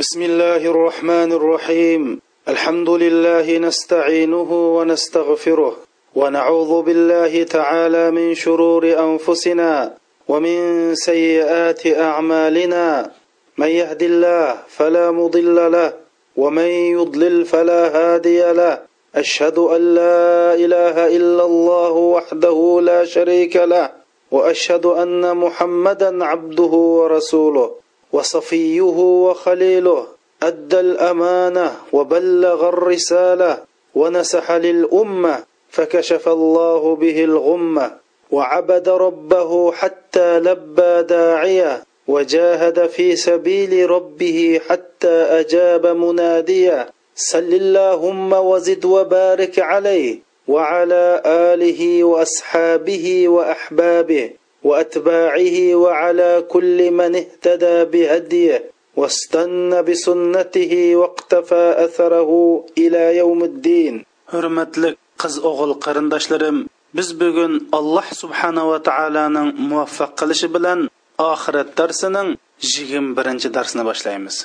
بسم الله الرحمن الرحيم. الحمد لله نستعينه ونستغفره ونعوذ بالله تعالى من شرور أنفسنا ومن سيئات أعمالنا. من يهد الله فلا مضل له ومن يضلل فلا هادي له. أشهد أن لا إله إلا الله وحده لا شريك له وأشهد أن محمدا عبده ورسوله. وصفيه وخليله أدى الأمانة وبلغ الرسالة ونسح للأمة فكشف الله به الغمة وعبد ربه حتى لبى داعية وجاهد في سبيل ربه حتى أجاب منادية صل اللهم وزد وبارك عليه وعلى آله وأصحابه وأحبابه. واتباعه وعلى كل من اهتدى بهديه واستنى بسنته واقتفى اثره الى يوم الدين hurmatli qiz o'g'il qarindoshlarim biz bugun alloh subhanava taoloning muvaffaq qilishi bilan oxirat darsining yigirma birinchi darsini boshlaymiz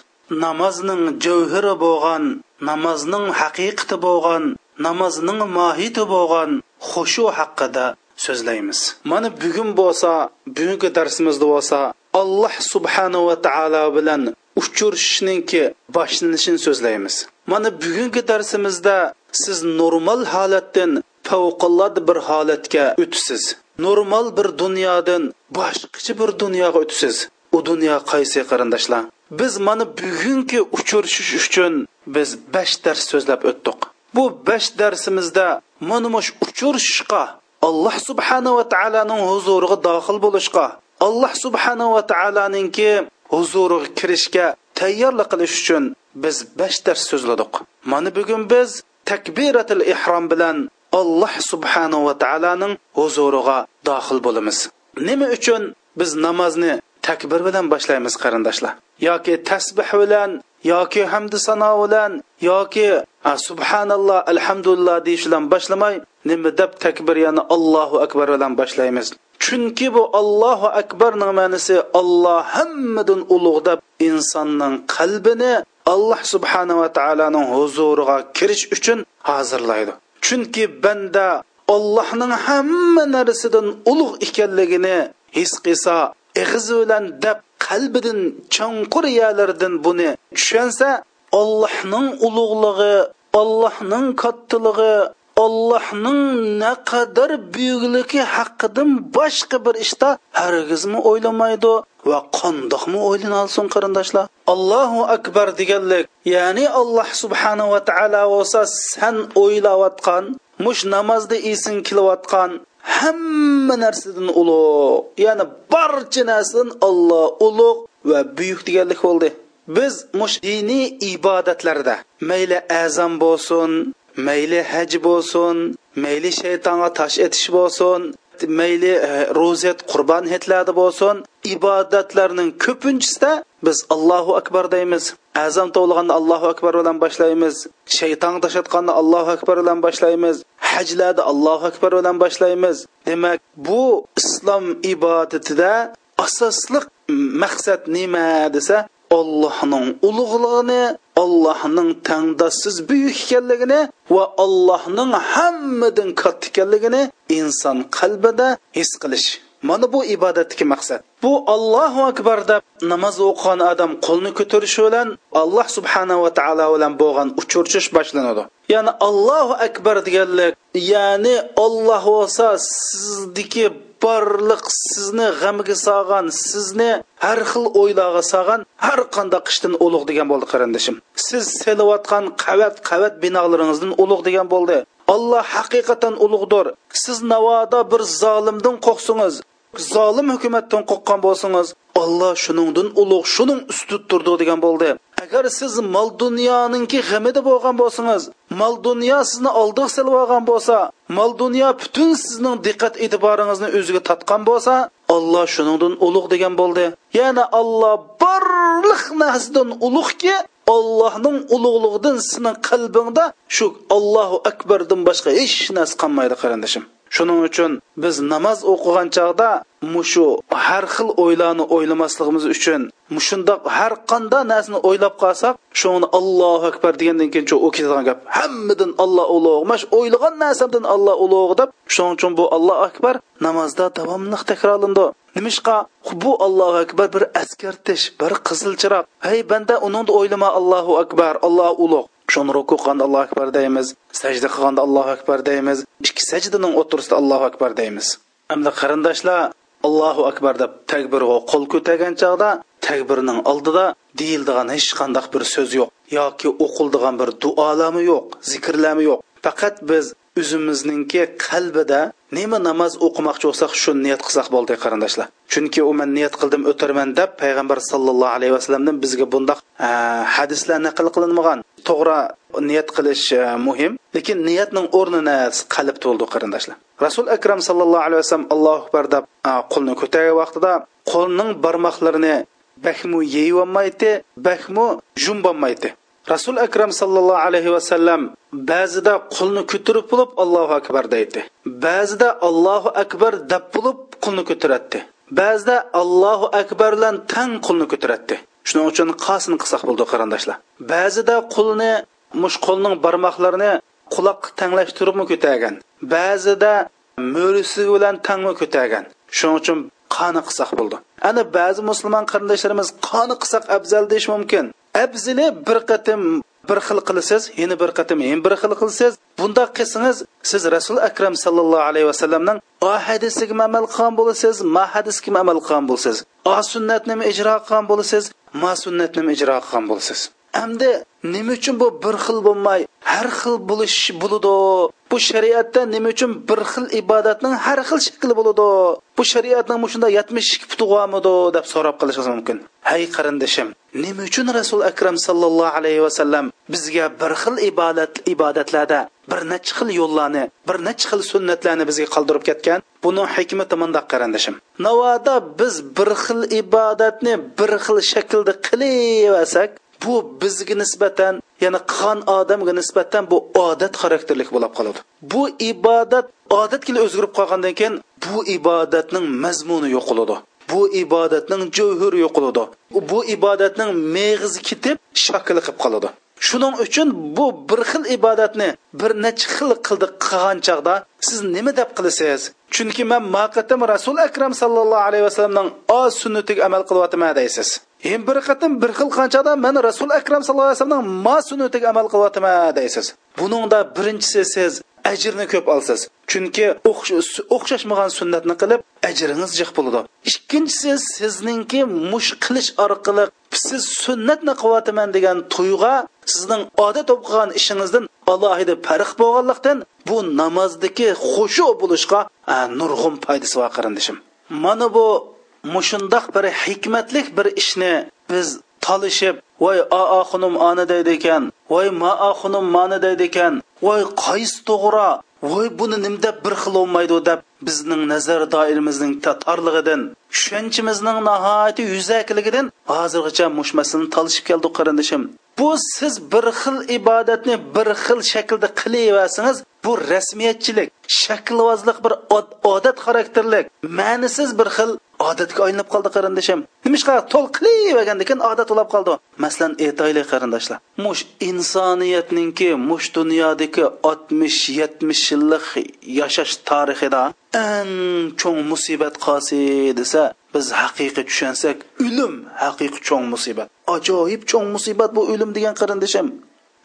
namozning javhiri bo'lgan namozning haqiqati bo'lgan namozning mohiyati bo'lgan xushu haqida so'zlaymiz. Mana bugun bo'lsa bugungi darsimizda bo'lsa alloh subhanava taolo bilan uchrashishninki boshlanishini so'zlaymiz. Mana bugungi darsimizda siz normal holatdan favqulodda bir holatga o'tasiz normal bir dunyodan boshqacha bir dunyoga o'tasiz u dunyo qaysi qarindoshlar? Biz mana bugungi uchrashish uchun biz besh dars so'zlab o'tdik. Bu besh darsimizda mana mush uchrashishga alloh subhanava taoloning huzuriga dohil bo'lishga alloh subhanava taoloninki huzuriga kirishga tayyorlik qilish uchun biz besh dars so'zladik. Mana bugun biz takbiratul ihrom bilan alloh subhanava taoloning huzuriga dohil bo'lamiz. Nima uchun biz namozni takbir bilan boshlaymiz qarindoshlar? Yoki tasbih bilan yoki hamdi sano bilan yoki ah, subhanalloh alhamdulillah deyish bilan boshlamay nima deb takbir ya'ni allohu akbar bilan boshlaymiz? Chunki bu allohu akbarning ma'nosi olloh hammadan ulug' deb insonning qalbini alloh subhanava taoloning huzuriga kirish uchun hozirlaydi. Chunki banda allohning hamma narsadan ulug' ekanligini his qilsa ig'iz bilan deb qalbidan chonqur yalardan buni tushunsa ollohning ulug'lig'i ollohning kattaligi ollohning naqadar buyukligi haqidan boshqa bir ishda hargizmi o'ylamaydi va qandoqmi o'ylanolsin qarindoshlar. Allohu akbar deganlik ya'ni alloh subhanava taolo bo'lsa san o'ylayotgan mush namozda esin kelayotgan hamma narsadan ulug' ya'ni barcha narsadan olloh ulug' va buyuk deganlik bo'ldi. Biz mush diniy ibodatlarda mayli azam bo'lsin mayli haj bo'lsin mayli shaytonga tosh etish bo'lsin mayli e, ro'zat qurbon hetladi bo'lsin. Ibodatlarning ko'pinchisida biz allohu akbar deymiz. Azam tovlaganda allohu akbar bilan boshlaymiz. Shayton tashatganda allohu akbar bilan boshlaymiz. Hajlarda allohu akbar bilan boshlaymiz. Demak bu islom ibodatida asosliq maqsad nima desa ollohning ulug'lig'ini ollohning tangdossiz buyuk ekanligini va ollohning hammadan katta ekanligini inson qalbida his qilish. Mana bu ibodatdagi maqsad. Bu allohu akbar deb namoz o'qigan odam qo'lni ko'tarishi bilan alloh subhanava taolo bilan bo'lgan uchrashish boshlanadi. Ya'ni allohu akbar deganlik ya'ni olloh bo'lsa sizniki barliq sizni g'amga solgan sizni har xil o'ylarga solgan har qanday qishdan ulug' degan bo'ldi qarindoshim siz selayotgan qavat qavat binolaringizdan ulug' degan bo'ldi. Alloh haqiqatan ulug'dir. Siz navoda bir zolimdan qo'rqsangiz zolim hukumatdan qo'rqqan bo'lsangiz olloh shuningdan ulug' shuning ustida turdi degan bo'ldi. Agar siz mol dunyoninki g'amida bo'lgan bo'lsangiz mol dunyo sizni oldiq silib olgan bo'lsa mol dunyo butun sizning diqqat e'tiboringizni o'ziga tortgan bo'lsa olloh shuningdan ulug' degan bo'ldi. Ya'ni olloh barliq narsadan ulug'ki ollohning ulug'lig'idan sening qalbingda shu allohu akbardan boshqa hech narsa qolmaydi qarindishim shuning uchun biz namoz o'qigan chog'da mushu har xil o'ylarni o'ylamasligimiz uchun mushundoq har qanday narsani o'ylab qolsak shuni allohu akbar degandan keyin u ketadigan gap. Hammadan olloh ulug' mana shu o'ylagan narsamdan olloh ulug' deb shuning uchun bu alloh akbar namozda davomli takrorlandi. Nimishqa? Bu allohu akbar bir askartish bir qizil chiroq hey banda uningni o'ylama allohu akbar alloh ulug' shuni ruku qilganda allohu akbar deymiz sajda qilganda allohu akbar deymiz ikki sajdaning o'tirisida allohu akbar deymiz. Hamda qarindoshlar allohu akbar deb takbirga qo'l ko'targan chog'da takbirning oldida deyildigan hech qandaq bir so'z yo'q yoki o'qildigan bir duolami yo'q zikrlami yo'q. Faqat biz o'zimizningki qalbida nima namoz o'qimoqchi bo'lsak shu niyat qilsak bo'ldi qarindoshlar chunki u man niyat qildim o'tirman deb payg'ambar sallallohu alayhi vasallamdan bizga bundoq e, hadislar naql qilinmagan. To'g'ri niyat qilish e, muhim. Lekin niyatning o'rnini qalb to'ldi qarindoshlar rasul akram sallallohu alayhi vasallam allohu akbar deb e, qo'lni ko'targan vaqtida qo'lning barmoqlarini bahmu yeyolmaydi bahmu jumbolmaydi rasul akram sallallohu alayhi vasallam ba'zida qulni ko'tarib bo'lib allohu akbar deydi. Ba'zida allohu akbar deb bo'lib qulni ko'taradi ba'zida allohu akbar bilan tang qulni ko'taradi shuning uchun qasini qilsak bo'ldi qarindoshlar. Ba'zida qulni mush qo'lning barmoqlarini quloqqa tanglashtiribmi ko'targan ba'zida mo'risi bilan tangmi ko'targan shuning uchun qani qilsak bo'ldi. Ana ba'zi musulmon qarindoshlarimiz qani qilsak afzal deyish mumkin. Afzili bir qatim bir xil qilasiz yana bir qatim yana bir xil qilsiz bundoq qilsangiz siz rasul akram sallallohu alayhi vasallamning o hadisiga amal qilgan bo'lasiz ma hadisga amal qilgan bo'lasiz o sunnatni ijro qilgan bo'lasiz ma sunnatni ijro qilgan bo'lasiz endi nima uchun bu bir xil bo'lmay har xil bo'lish bo'ladi bu shariatda nima uchun bir xil ibodatning har xil shakli bo'ladi? Bu shariatning shunday yetmish ikki putug'amidi deb so'rab qolishingiz mumkin. Hay qarindoshim nima uchun rasul akram sallallohu alayhi vasallam bizga bir xil ibodat ibodatlarda bir necha xil yo'llarni bir necha xil sunnatlarni bizga qoldirib ketgan? Buni hikmati mundoq qarindoshim navoda biz bir xil ibodatni bir xil shaklda qilaversak bu bizga nisbatan ya'ni qilgan odamga nisbatan bu odat xarakterlik bo'lib qoladi. Bu ibodat odatga o'zgarib qolgandan keyin bu ibodatning mazmuni yo'qoladi. Bu ibodatning jovhuri yo'qoladi. Bu ibodatning meg'izi ketib shakli qilib qoladi. Shuning uchun bu bir xil ibodatni bir necha xil qildi qilgan chog'da siz nima deb qilasiz chunki man maqatim rasul akram sallallohu alayhi vasallamning oz sunnatiga amal qilyapman deysiz. Endi bir qatim bir xil qanchada man rasul akram sallallohu alayhi vasallamning ma sunnatiga amal qilyapman deysiz. Buningda birinchisi siz ajrni ko'p olsiz. Chunki o'xshashmagan sunnatni qilib ajringiz jiq bo'ladi. Ikkinchisi sizningki mush qilish orqali siz sunnatni qilyapman degan tuyg'a sizning odat bo'lib qolgan ishingizdan alohida farq bo'lganlikdan bu namozdagi xushu bo'lishga nurg'un foydasi bor qarindishim. Mana bu mushundoq bir hikmatlik bir ishni biz tolishib voy aa xunim ani deydi ekan voy maa xunim mani deydi ekan voy qaysi to'g'ri voy buni nim deb bir xil bo'lmaydi deb bizning nazar doirimizning tatorlig'idan tushunchimizning nihoyati yuzakligidan hozirgacha mush masalani tolishib keldi qarindishim. Bu siz bir xil ibodatni bir xil shaklda qilaversangiz bu rasmiyatchilik shaklvozlik bir odat xarakterlik ma'nisiz bir xil odatga aylanib qoldi qarindishim nimishqa to'l qilavergandan keyin odat bo'lib qoldi masalan aytaylik qarindoshlar mush insoniyatninki mush dunyodagi oltmish yetmish yillik yashash tarixida eng cho'ng musibat qaysi desa biz haqiqiy tushunsak o'lim haqiqiy cho'ng musibat ajoyib cho'ng musibat bu o'lim degan qarindishim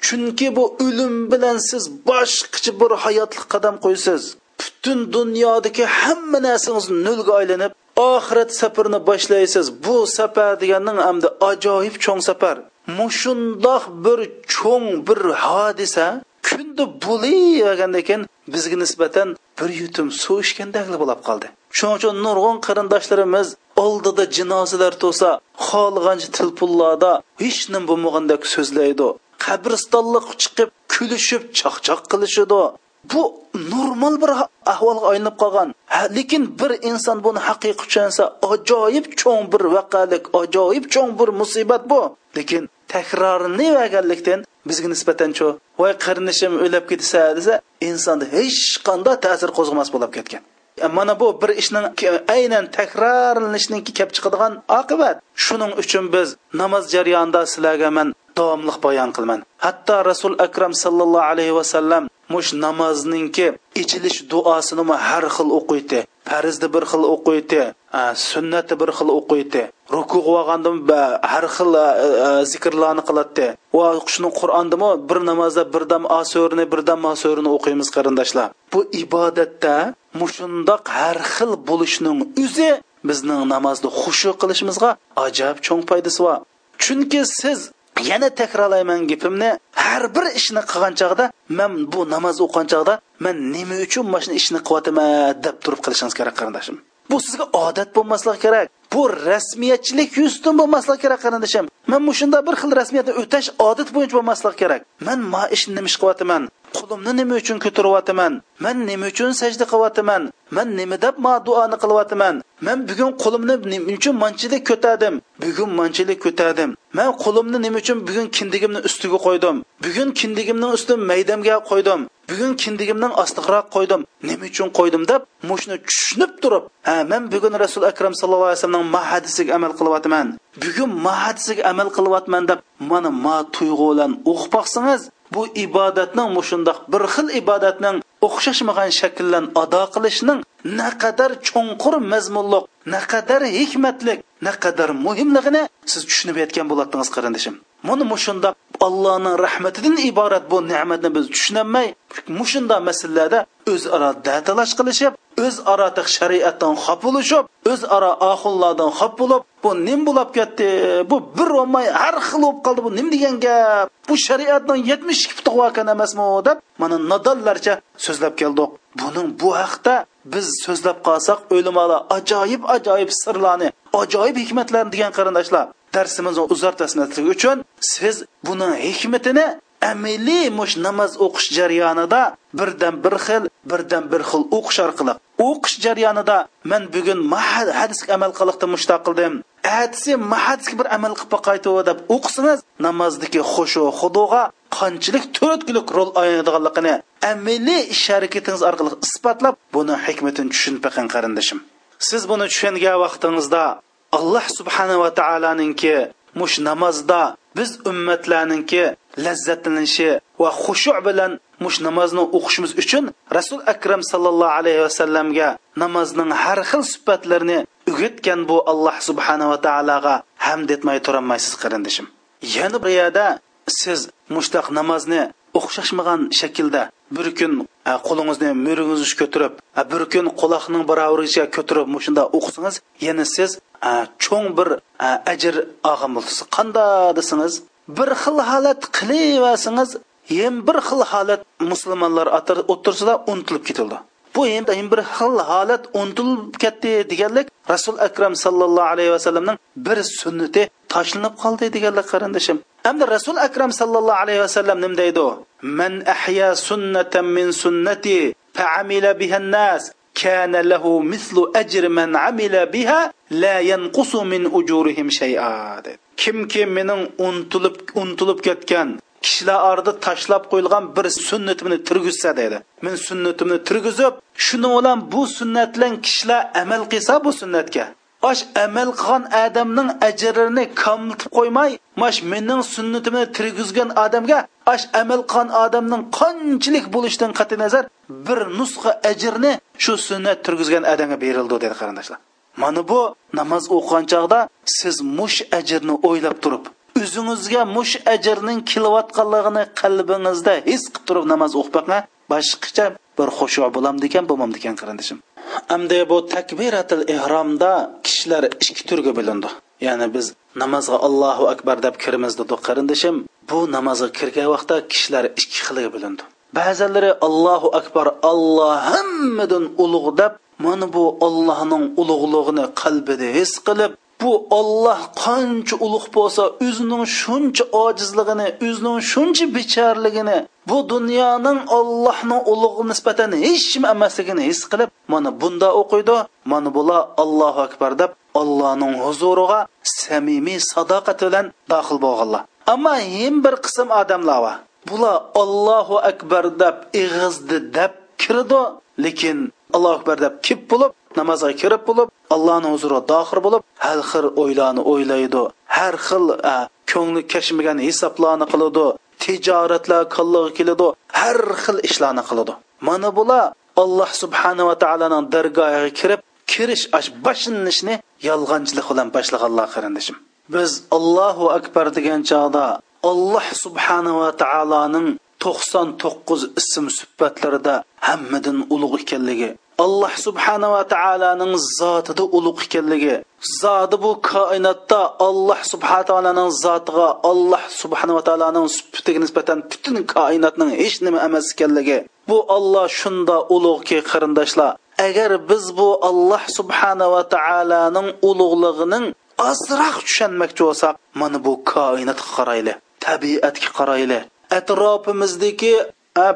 chunki bu o'lim bilan siz boshqacha bir hayotlik qadam qo'ysiz. Butun dunyodagi hamma narsangiz nolga aylanib oxirat safarini boshlaysiz. Bu safar deganning hamda ajoyib cho'ng safar. Mushundoq bir cho'ng bir hodisa kunda bo'lavergandan keyin bizga nisbatan bir yutum suv ichgandagli bo'lib qoldi. Shuning uchun nurg'un qarindoshlarimiz oldida jinozalar to'sa xohlagancha tilpullarda hech nima bo'lmagandek so'zlaydi. Qabristonliq chiqib kulishib chaqchaq qilishidi bu normal bir ahvolga aylanib qolgan. Lekin bir inson buni haqiqiy tushunsa ajoyib cho'ng bir vaqalik ajoyib cho'ng bir musibat bu. Lekin takrorlanmaganlikdan bizga nisbatanchu voy qarindishim o'lib ketsa desa insonda hech qanday ta'sir qo'zg'amas bo'lib ketgan. E, mana bu bir ishning aynan takrorlanishniki kelib chiqadigan oqibat. Shuning uchun biz namoz jarayonida sizlarga man davomliq bayon qilaman hatto rasul akram sallallohu alayhi vasallam mush namozninki ichilish duosini har xil o'qiydi. Farzni bir xil o'qiydi sunnatni bir xil o'qiydi. Ruku qilgandan har xil zikrlarni qiladi va shuni qur'ondami bir namozda birdam asurni birdam masurni o'qiymiz qarindoshlar. Bu ibodatda mushundoq har xil bo'lishning o'zi bizning namozni xushu qilishimizga ajoyib cho'ng foydasi bor. Chunki siz yana takrorlayman gapimni. Har bir ishni qilgan chog'da man bu namoz o'qigan chog'da man nima uchun mana shu ishni qilyapman deb turib qilishingiz kerak qarindoshim bu sizga odat bo'lmasligi kerak. Bu rasmiyatchilik yuzdan bo'lmasligi kerak qarindoshim man shunda bir xil rasmiyatni o'tash odat bo'yicha bo'lmasligi kerak. Man ma ishni nima ish qilyapman qo'limni nima uchun ko'taryapman man nima uchun sajda qilyapman? Man nima deb ma duoni qilyapman? Man bugun qo'limni nima uchun manchilik ko'tardim? Bugun manchilik ko'tardim. Man qo'limni nima uchun bugun kindigimni ustiga qo'ydim? Bugun kindigimni ustini maydamga qo'ydim. Bugun kindigimning ostiqroq qo'ydim. Nima uchun qo'ydim deb mushni tushunib turib ha man bugun rasul akram sallallohu alayhi vasallamning mahadisiga amal qilyapman. Bugun mahadisiga amal qilyapman deb mana ma tuyg'u bilan o'qib boqsangiz bu ibodatning mushundoq bir xil ibodatning o'xshashmagan shakldan ado qilishning naqadar chunqur mazmunliq naqadar hikmatlik naqadar muhimligini siz tushunib yetgan bo'ladingiz qarindishim. Buni mushundoq allohning rahmatidan iborat bu ne'matni biz tushunolmay mushundoq masalalarda o'zaro datalash qilishib o'zaro shariatdan xop bo'lishib o'zaro oxullardan xop bo'lib bu nim bo'lib ketdi bu bir bo'lmay har xil bo'lib qoldi bu nim degan gap bu shariatdan yetmish ikki tug'vakan emasmi deb mana nodonlarcha so'zlab keldik buning bu haqda biz so'zlab qolsak o'limalar ajoyib ajoyib sirlarni ajoyib hikmatlarni degan qarindoshlar darsimizni uzartasmaslik uchun siz buni hikmatini amaliy mush namoz o'qish jarayonida birdan bir xil birdan bir xil o'qish orqali o'qish jarayonida man bugun hadisga amal qilishda mushtaq qildim. Atsi mahadisga bir amal qilib qaytib deb o'qisangiz namozdagi xushu xudoga qanchalik to'rtkilik rol o'ynaydiganligini amaliy ish harakatingiz orqali isbotlab buni hikmatini tushunib baqing qarindishim. Siz buni tushungan vaqtingizda alloh subhanava taoloninki mush namozda biz ummatlarninki lazzatlanishi va xushu bilan mush namozni o'qishimiz uchun rasul akram sallallohu alayhi vasallamga namozning har xil sifatlarini o'rgatgan bu alloh subhanava taologa hamd etmay turolmaysiz qarindishim. Yana bir yerda siz mushtaq namozni o'xshashmagan shaklda bir kun qo'lingizni mo'ringizni ko'tarib bir kun quloqning baravriga ko'tarib mushunda o'qisangiz yana siz cho'ng bir ajr olgan bo'lasiz. Qanday desangiz bir xil holat qilaversangiz ham bir xil holat musulmonlar o'tirsida unutilib ketildi bu endi bir xil holat unutilib ketdi deganlik rasul akram sallallohu alayhi vasallamning bir sunnati tashlanib qoldi deganlik qarindishim hamda rasul akram sallallohu alayhi vasallam nima deydi man ahya sunnatan min sunnati fa'amila biha an-nas كان له مثل أجر من عمل بها لا ينقص من أجورهم شيئا kimki mening unutilib unutilib ketgan kishilar orada tashlab qo'yilgan bir sunnatimni tirgizsa deydi. Men sunnatimni tirgizib shuni bilan bu sunnat bilan kishilar amal qilsa bu sunnatga. Osh amal qilgan odamning ajrini kamlitib qo'ymay mash mening sunnatimni tirgizgan odamga osh amal qilgan odamning qanchalik bo'lishidan qat'iy nazar bir nusxa ajrni shu sunnat turgizgan odamga berildi dedi qarindoshlar. Mana bu namoz o'qigan chog'da siz mush ajrni o'ylab turib o'zingizga mush ajrning kelayotganligini qalbingizda his qilib turib namoz o'qibaqa boshqacha bir xushu bo'lamdi ekan bo'lmamdi ekan qarindishim. Endi bu takbiratil ehromda kishilar ikki turga bo'lindi. Ya'ni biz namozga allohu akbar deb kirmiz dedi qarindishim. Bu namozga kirgan vaqtda kishilar ikki xilga bo'lindi. Ba'zilari allohu akbar alloh hammadan ulug' deb mana bu ollohning ulug'lig'ini qalbida his qilib bu olloh qancha ulug' bo'lsa o'zining shuncha ojizligini o'zining shuncha bicharligini bu dunyoning ollohning ulug'i nisbatan hech nima emasligini his qilib mana bunda o'qiydi. Mana bular allohu akbar deb allohning huzuriga samimiy sadoqat bilan daxil bo'lganlar. Ammo him bir qism odamlar bular allohu akbar deb ig'izdi deb kirdi. Lekin allohu akbar deb kip bo'lib namozga kirib bo'lib allohning huzuriga dohir bo'lib har xil o'ylarni o'ylaydi. Har xil ko'ngli kashmagan hisoblarni qiladi tijoratlar qillig'i keladi har xil ishlarni qiladi. Mana bular alloh subhanava taoloning dargohiga kirib kirish boshlanishni yolg'onchilik bilan boshlaganlar qarindishim. Biz allohu akbar degan chog'da alloh subhanava taoloning to'qson to'qqiz ism sifatlarida hammadan ulug' ekanligi alloh subhanava taoloning zotida ulug' ekanligi zoti bu koinotda alloh subhana taoloning zotiga alloh subhanava taoloning sifatiga nisbatan butun koinotning hech nima emas ekanligi bu olloh shunda ulug'ki qarindoshlar. Agar biz bu alloh subhanava taoloning ulug'lig'ining ozroq tushunmoqchi bo'lsak mana bu koinotga qarayli tabiatga qarayli atrofimizdagi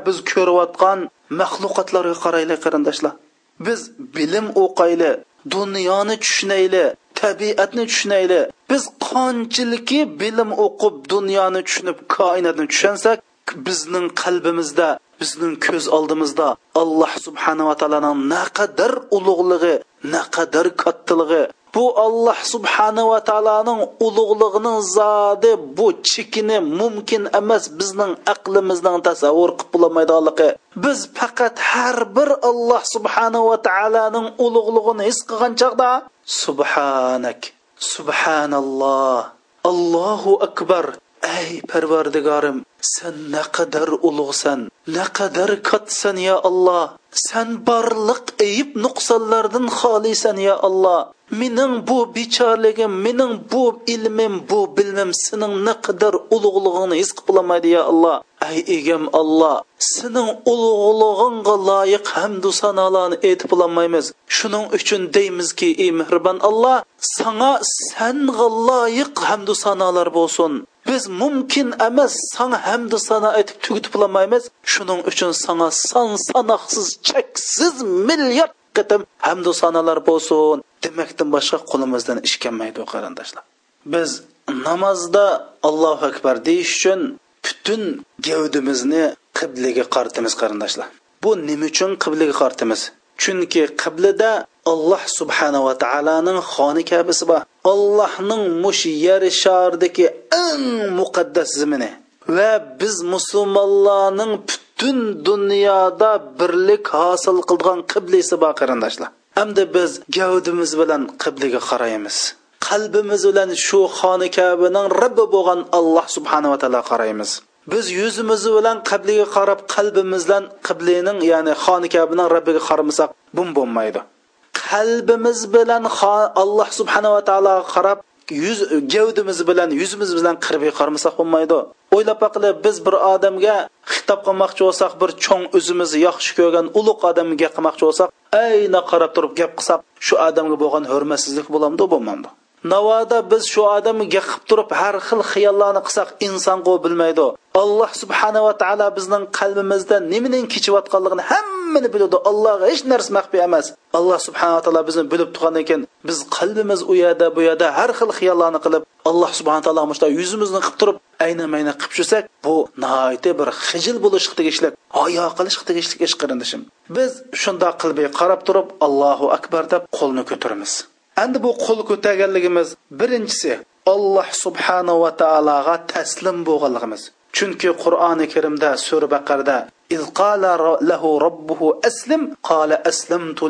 biz ko'rayotgan maxluqotlarga qarayli qarindoshlar. Biz bilim o'qayli dunyoni tushunayli tabiatni tushunayli biz qanchiliki bilim o'qib dunyoni tushunib koinotni tushunsak bizning qalbimizda bizning ko'z oldimizda alloh subhanava taoloning naqadar ulug'lig'i naqadar kattaligi bu alloh subhanava taoloning ulug'lig'ining zodi bu chekini mumkin emas bizning aqlimizning tasavvur qilib bo'lolmaydiganligi biz faqat har bir alloh subhanava taoloning ulug'lig'ini his qilgan chog'da subhanak subhanalloh allohu akbar. Ey parvardigorim sen naqadar ulug'san naqadar katsan ya alloh san barliq ayib nuqsonlardan xolisan ya alloh mening bu bechorligim mening bu ilmim bu bilmim sening naqadar ulug'lig'ingni his qilolmaydi ya alloh ey egam alloh sening ulug'lig'ingga loyiq hamdu sanolarni aytib bo'lolmaymiz shuning uchun deymizki ey mehribon alloh sanga sanga loyiq hamdu sanolar bo'lsin. Biz mumkin emas sana hamdu sana aytib tugitib bo'lolmaymiz shuning uchun sana son sanoqsiz cheksiz milliard qitim hamdu sanolar bo'lsin. Demakdan boshqa qo'limizdan ish kelmaydi qarindoshlar. Biz namozda allohu akbar deyish uchun butun gavdimizni qibliga qaratamiz qarindoshlar. Bu nima uchun qibliga qaratamiz chunki qiblida alloh subhanava taoloning xoni kabisi bor. Allohning mush yer shardagi eng muqaddas zimini. Va biz musulmonlarning butun dunyoda birlik hosil qilgan qiblisi bor qarindoshlar. Hamda biz gavdimiz bilan qibliga qaraymiz. Qalbimiz bilan shu xoni kabining rabbi bo'lgan alloh subhanava taolo qaraymiz. Biz yuzimiz bilan qibliga qarab qalbimiz bilan qiblining ya'ni xoni kabining rabbiga qaramasak bum bo'lmaydi. Qalbimiz bilan alloh subhanava taologa qarab yuz gavdimiz bilan yuzimiz bilan qirbiga qarmasak bo'lmaydi. O'ylab baqilib biz bir odamga xitob qilmoqchi bo'lsak bir cho'ng o'zimizni yaxshi ko'rgan ulug' odamga qilmoqchi bo'lsak ayna qarab turib gap qilsak shu odamga bo'lgan hurmatsizlik bo'lamdi bo'lmamdi navoda biz shu odamga gap qilib turib har xil xiyollarni qilsak inson qo'l bilmaydi. Alloh subhanava taolo bizning qalbimizda nimaning kechayotganligini hammani biladi. Allohga hech narsa maxfiy emas. Alloh subhanava taolo bizni bilib turgandan keyin biz qalbimiz u yerda bu yerda har xil xiyollarni qilib alloh subhana taolo mushta yuzimizni qilib turib ayni mayna qilib yursak bu nihoyatda bir xijil bo'lish tegishli hayo qilish tegishli ish qarindishim. Biz shundoq qilbay qarab turib allohu akbar deb qo'lni ko'taramiz endi bu qo'l ko'targanligimiz birinchisi alloh subhanava taologa taslim bo'lganligimiz. Chunki qur'oni karimda sura baqarda lahu aslim qala aslamtu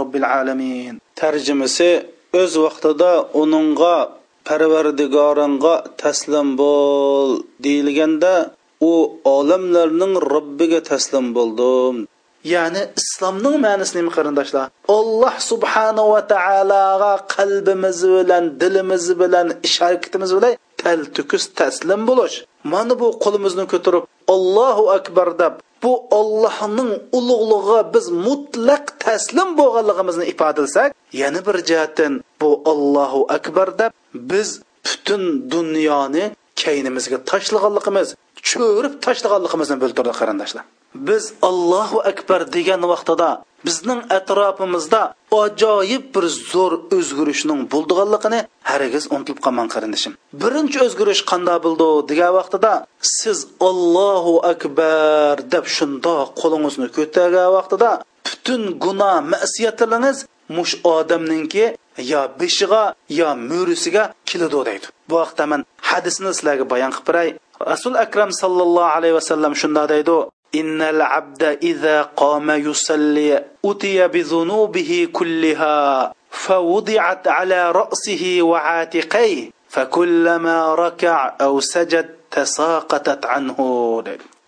robbil alamin. Tarjimasi o'z vaqtida uningga parvardigoringga taslim bo'l deyilganda u olamlarning robbiga taslim bo'ldim. Ya'ni islomning ma'nosi nima qarindoshlar. Alloh subhanava taologa qalbimiz bilan dilimiz bilan ish harakatimiz bilan taltukis taslim bo'lish. Mana bu qo'limizni ko'tarib allohu akbar deb bu ollohning ulug'lig'iga biz mutlaq taslim bo'lganligimizni ifodalasak yana bir jihatdan bu allohu akbar deb biz butun dunyoni kaynimizga tashlaganligimiz cho'rib tashlaganligimizni bildirdi qarindoshlar. Biz allohu akbar degan vaqtida bizning atrofimizda ajoyib bir zo'r o'zgarishning bo'ldiganligini hargiz unutilib qolmang qarindishim birinchi o'zgarish qanday bo'ldi degan vaqtida siz allohu akbar deb shundoq qo'lingizni ko'targan vaqtida butun gunoh masiyatlaringiz mush odamninki yo beshiga yo mo'risiga keladi deydi. Bu vaqtda man hadisni sizlarga bayon qilib beray. Rasul akram sallallohu alayhi vasallam shunday deydi. إن العبد إذا قام يصلي أتي بذنوبه كلها فوضعت على رأسه وعاتقيه فكلما ركع أو سجد تساقطت عنه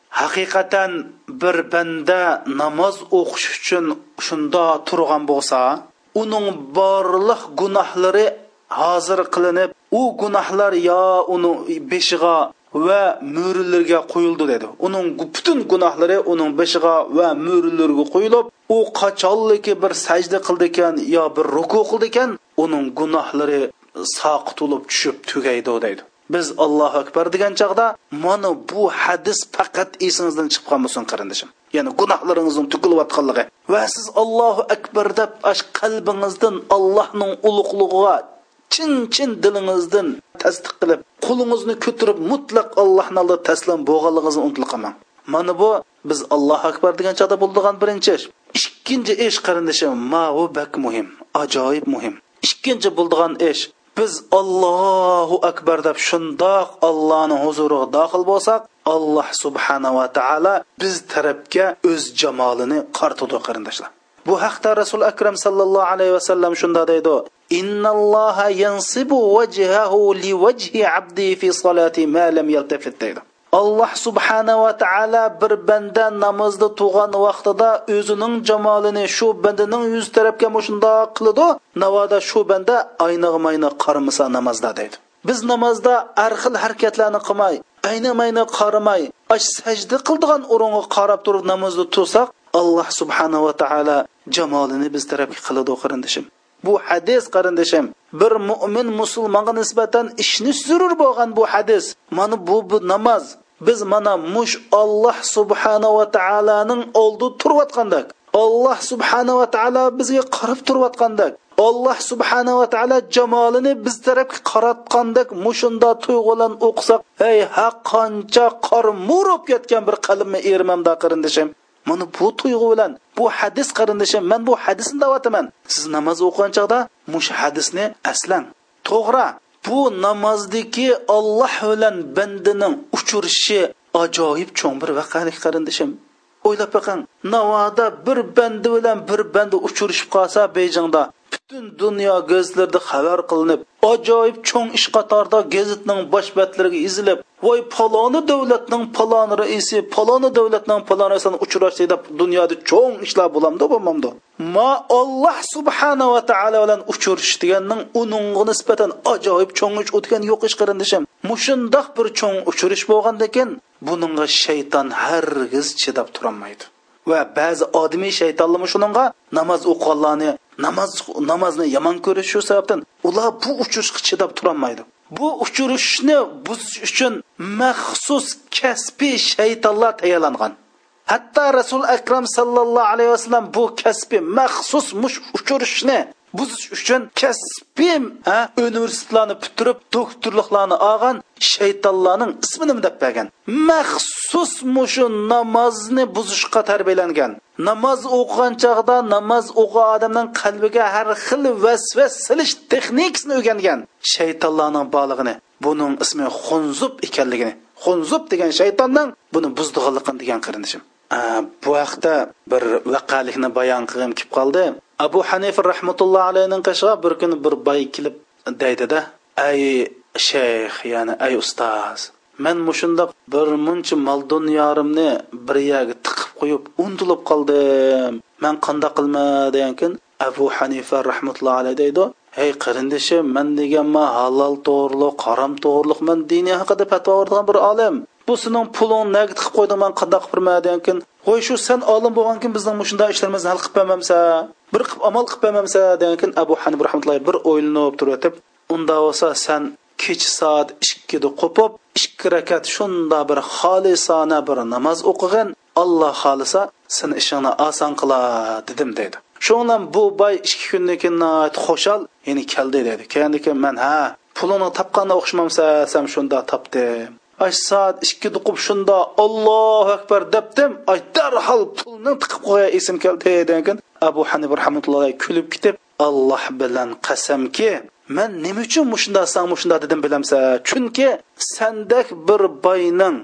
haqiqatan bir banda namoz o'qish uchun shunda turgan bo'lsa uning borliq gunohlari hozir qilinib u gunohlar yo uni beshig'a va mo'rilarga qo'yildi dedi. Uning butun gunohlari uning boshiga va mo'rilarga qo'yilib u qachonliki bir sajda qildi ekan yo bir ruku qildi ekan uning gunohlari soqitulib tushib tugaydi deydi. Biz allohu akbar degan chog'da mana bu hadis faqat esingizdan chiqib qolmasin qarindoshim ya'ni gunohlaringizning tukilayotganligi va siz allohu akbar deb qalbingizdan allohning ulug'lig'iga chin chin dilingizdan tasdiq qilib qo'lingizni ko'tarib mutlaq allohni oldida taslim bo'lganligingizni unutilib qolmang mana bu biz allohu akbar degan chog'da bo'ladigan birinchi ish. Ikkinchi ish qarindoshim mau bak muhim ajoyib muhim. Ikkinchi bo'ladigan ish biz allohu akbar deb shundoq allohni huzuriga daxil bo'lsak alloh subhanava taolo biz tarafga o'z jamolini qartidi qarindoshlar. Bu haqda rasul akram sallallohu alayhi vasallam shunda deydi innalloha yansibu vajhahu liwajhi abdi fi solati ma lam yaltafit deydi. Alloh subhanava taolo bir banda namozda turgan vaqtida o'zining jamolini shu bandaning yuz tarafga shundoq qiladi navoda shu banda aynig'mayni qaramasa namozda deydi. Biz namozda har xil harakatlarni qilmay aynamayni qaramay sajda qildigan o'ringa qarab turib namozda tursak alloh subhanava taolo jamolini biz tarafga qiladi qarindishim. Bu hadis qarindoshim bir mo'min musulmonga nisbatan ishni zurur bo'lgan bu hadis. Mana bu, bu namoz. Biz mana mush olloh subhanava taoloning oldi turayotgandak. Alloh subhanava taolo bizga qarab turayotgandak. Alloh subhanava taolo jamolini biz tarafga qaratgandak. Mushunda tuyg'ulan o'qisak ey ha qancha qor murib ketgan bir qalbni ermamda qarindoshim mana bu tuyg'u bilan bu hadis qarindishim man bu hadisni davotaman siz namoz o'qigan chog'da mush hadisni aslang. To'g'ri bu namozdagi olloh bilan bandining uchrashishi ajoyib cho'ng bir vaqalik qarindishim. O'ylab boqing navoda bir bandi bilan bir bandi uchrashib qolsa bejingda butun dunyo gazetlarida xabar qilinib ajoyib cho'ng ish qatorida gazetning bosh batlariga izilib voy paloni davlatning palon raisi paloni davlatning palon raisini uchrashdi deb dunyoda cho'ng ishlar bo'lamdi bo'lmamdi. Ma alloh subhanava taolo bilan uchrashish deganning uningga nisbatan ajoyib cho'ng ish o'tgan yo'q ish qarindishim. Mushundoq bir cho'ng uchirish bo'lgandan keyin buningga shayton hargiz chidab turolmaydi. Va ba'zi odimiy shaytonlar shuningga namoz o'qiganlarni namoz namozni yomon ko'rish shu sababdan ular bu uchirishga chidab turolmaydi bu uchirishni buzish uchun maxsus kasbiy shaytonlar tayyorlangan. Hatto rasul akram sallallohu alayhi vasallam bu kasbiy maxsus mush uchirishni buzish uchun kasbiy universitetlarni bitirib doktorliklarni olgan shaytonlarning ismini deb bergan? Maxsus mushu namozni buzishga tarbiyalangan. Namoz o'qigan chog'da namoz o'qigan odamning qalbiga har xil vasvas silish texnikasini o'rgangan shaytonlarning borlig'ini buning ismi xunzub ekanligini. Xunzub degan shaytonning buni buzdig'anligini degan qarindishim. Bu haqda bir vaqalikni bayon qilgim kelib qoldi. Abu hanifa rahmatulloh alayhining qashig'a bir kuni bir boy kelib deydida ay shayx ya'ni ay ustoz man mushundoq bir muncha mol dunyorimni bir yerga tiqib qo'yib untilib qoldim. Man qandoq qilma degankin abu hanifa rahmatulloh alayhi deydi hey qarindishim man deganman halol to'g'riliq harom to'g'riliq man diniy haqida fatvo beradigan bir olim. Bu sening puling naga tiqib qo'yding man qandoq qilib degankin qo'y shu sen olim bo'lgankin bizning mushunday ishlarimizni hal qilib bermamsa bir qilib amal qilib bermamsa degan degankin abu hanif rahmatullohi bir o'ylanib turib unda bo'lsa san kecha soat ikkida qo'pib ikki rakat shunda bir xolisona bir namoz o'qig'in alloh xohlasa seni ishingni oson qilar dedim dedi shundan bu boy ikki kundan keyin xo'shal ya'ni keldi dedi. Keyin keyin man ha pulini topganda o'xshamamsa shunda topdim. Ay soat ikki duqib shunda ollohu akbar debdim ay darhol pulni tiqib qo'ya esim keldi degan abu hanif rahmatullohi kulib ketib alloh bilan qasamki man nima uchun mushunda san mushunda? dedim bilamsa chunki sandak bir boyning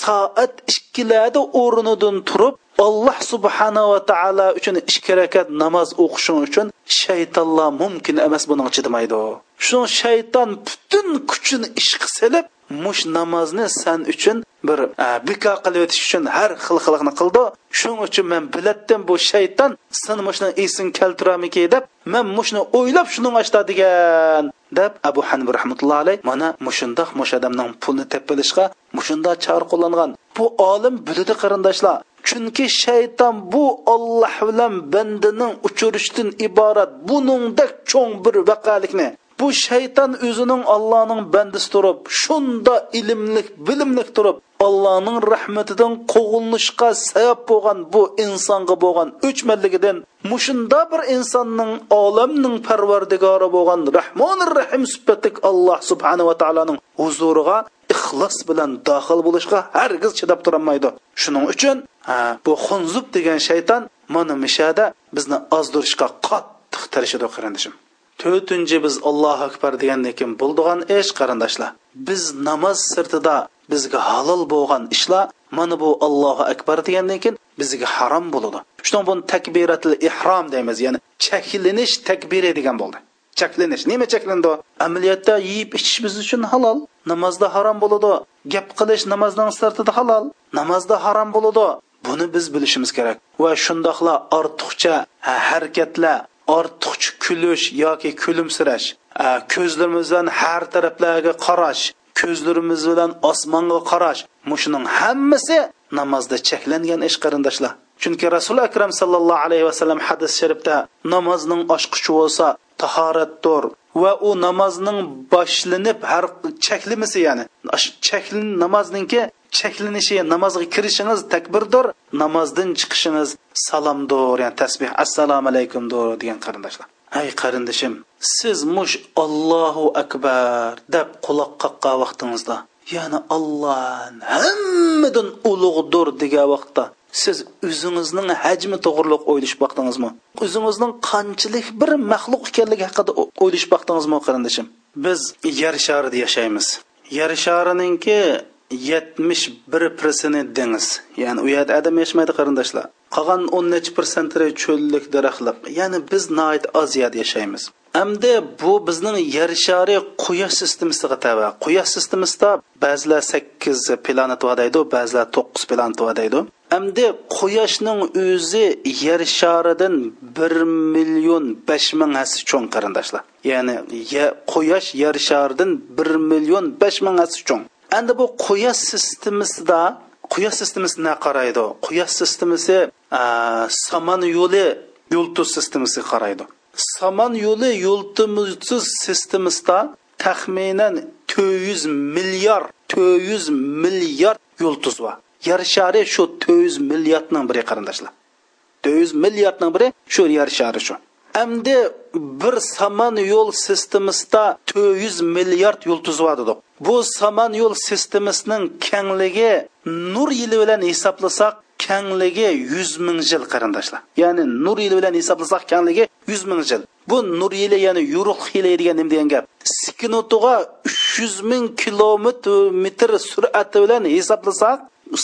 soat ikkilarda o'rnidan turib alloh subhanava taolo uchun ikki rakat namoz o'qishing uchun shaytonlar mumkin emas buning chidamaydi shu shayton butun kuchini ishqa silib mush namozni san uchun bir e, biko qilib o'tish uchun har xil qiliqni qildi. Shuning uchun men bilatdim bu shayton sen mushni esing keltiramiki deb men mushni o'ylab shuni ochdi degan deb abu hanib rahmatullohi alayh mana mushundoq mush odamning pulni tepilishga mushunda chor qo'llangan. Bu olim biladi qarindoshlar chunki shayton bu olloh bilan bandaning uchirishdan iborat buningdek cho'ng bir vaqalikni. Bu shayton o'zining allohning bandisi turib shunda ilmlik bilimlik turib allohning rahmatidan qo'g'ilnishga sabab bo'lgan bu insonga bo'lgan o'chmanligidan mushunda bir insonning olamning parvardigori bo'lgan rahmonir rahim sifatlik alloh subhanava taoloning huzuriga ixlos bilan daxil bo'lishga hargiz chidab turolmaydi shuning uchun bu xunzub degan shayton mana mishada bizni ozdirishga qattiq tirishadi qarindishim. To'rtinchi biz allohu akbar degandan keyin bo'ldigan ish qarindoshlar. Biz namoz sirtida bizga halol bo'lgan ishlar mana bu allohu akbar degandan keyin bizga harom bo'ladi. Shuning buni takbiratil ihrom deymiz ya'ni cheklanish takbiri degan bo'ldi. Cheklanish nima cheklandi amaliyotda yeyib ichish biz uchun halol namozda harom bo'ladi. Gap qilish namozdan sirtida halol namozda harom bo'ladi. Buni biz bilishimiz kerak. Va shundoqla ortiqcha harakatlar ortiqcha kulish yoki kulimsirash ko'zlarimizdan har taraflarga qarash ko'zlarimiz bilan osmonga qarash mushuning hammasi namozda cheklangan ish qarindoshlar. Chunki rasuli akram sallallohu alayhi vasallam hadis sharifda namozning ochqichi bo'lsa tahoratdir va u namozning boshlanib har cheklimisi ya'ni cheklin namozninki cheklanishi namozga kirishingiz takbirdir namozdan chiqishingiz salomdir ya'ni tasbeh assalomu alaykumdir degan qarindoshlar. Ay qarindishim siz mush ollohu akbar deb quloq qaqqan vaqtingizda ya'ni olloh hammadan ulug'dir degan vaqtda siz o'zingizning hajmi to'g'riliq o'ylash boqdingizmi o'zingizning qanchalik bir maxluq ekanligi haqida o'ylash boqdingizmi qarindishim biz yer sharida yashaymiz. Yer sharininki yetmish bir persenti dengiz. Ya'ni u yerda odam yashamaydi qarindoshlar. Qolgan o'n nechi persentri cho'llik daraxtlar. Ya'ni biz nayt oz yerda yashaymiz. Hamda bu bizning yer shari quyosh sistemasiga tava. Quyosh sistemasida ba'zilar sakkiz planet bor deydi ba'zilar to'qqiz planet bor deydi hamda quyoshning o'zi yer sharidan bir million besh ming hassa cho'ng qarindoshlar. Ya'ni quyosh yer sharidan bir million besh ming hassa cho'ng. Endi bu quyosh sistemasida quyosh sistemasini qaraydi? Quyosh sistemasi samon yo'li yulduz sistemasiga qaraydi. Samon yo'li yulduz sistemasida taxminan to'rt yuz milliard to'rt yuz milliard yulduz bor yer shari shu to'rt yuz milliardning biri qarindoshlar. To'rt yuz milliardning biri shu yer shari shu endi bir saman yo'l sistemasida to'rt yuz milliard yulduz bor dedik bu saman yo'l sistemasining kengligi nur yili bilan hisoblasak kengligi yuz ming yil qarindoshlar ya'ni nur yili bilan hisoblasak kengligi yuz ming yil bu nur yili ya'ni yo'riq yili degan nima degan gap sekundiga uch yuz ming kilometr sur'ati bilan hisoblasak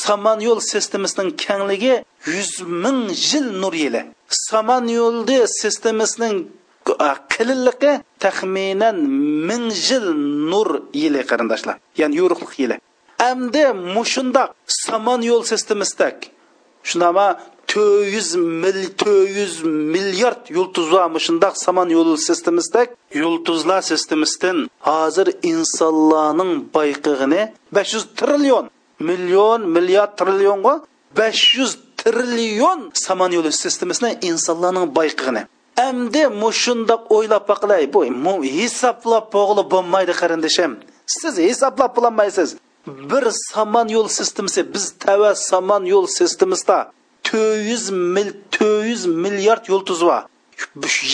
saman yo'l sistemasining kengligi yuz ming yil nur yili saman yo'ldi sistemasining qilinligi taxminan ming yil nur yili qarindoshlar ya'ni yo'riqlik yili. Endi mushundoq saman yo'l sistemasidek shunama to'rt yuz mil to'rt yuz milliard yulduz va mushundoq saman yo'l sistemasidek yulduzlar sistemasidan hozir insonlarning boyqig'ini besh yuz trillion million milliard trillionga besh yuz trillion samanyo'li sistemasini insonlarning boyqig'ini. Endi mushundoq o'ylab baqilay bu hisoblab bo'g'li bo'lmaydi qarindishim. Siz hisoblab bo'lolmaysiz. Bir samon yo'l sistemasi biz tava samon yo'l sistemasida to'rt yuz mil to'rt yuz milliard yulduz bor.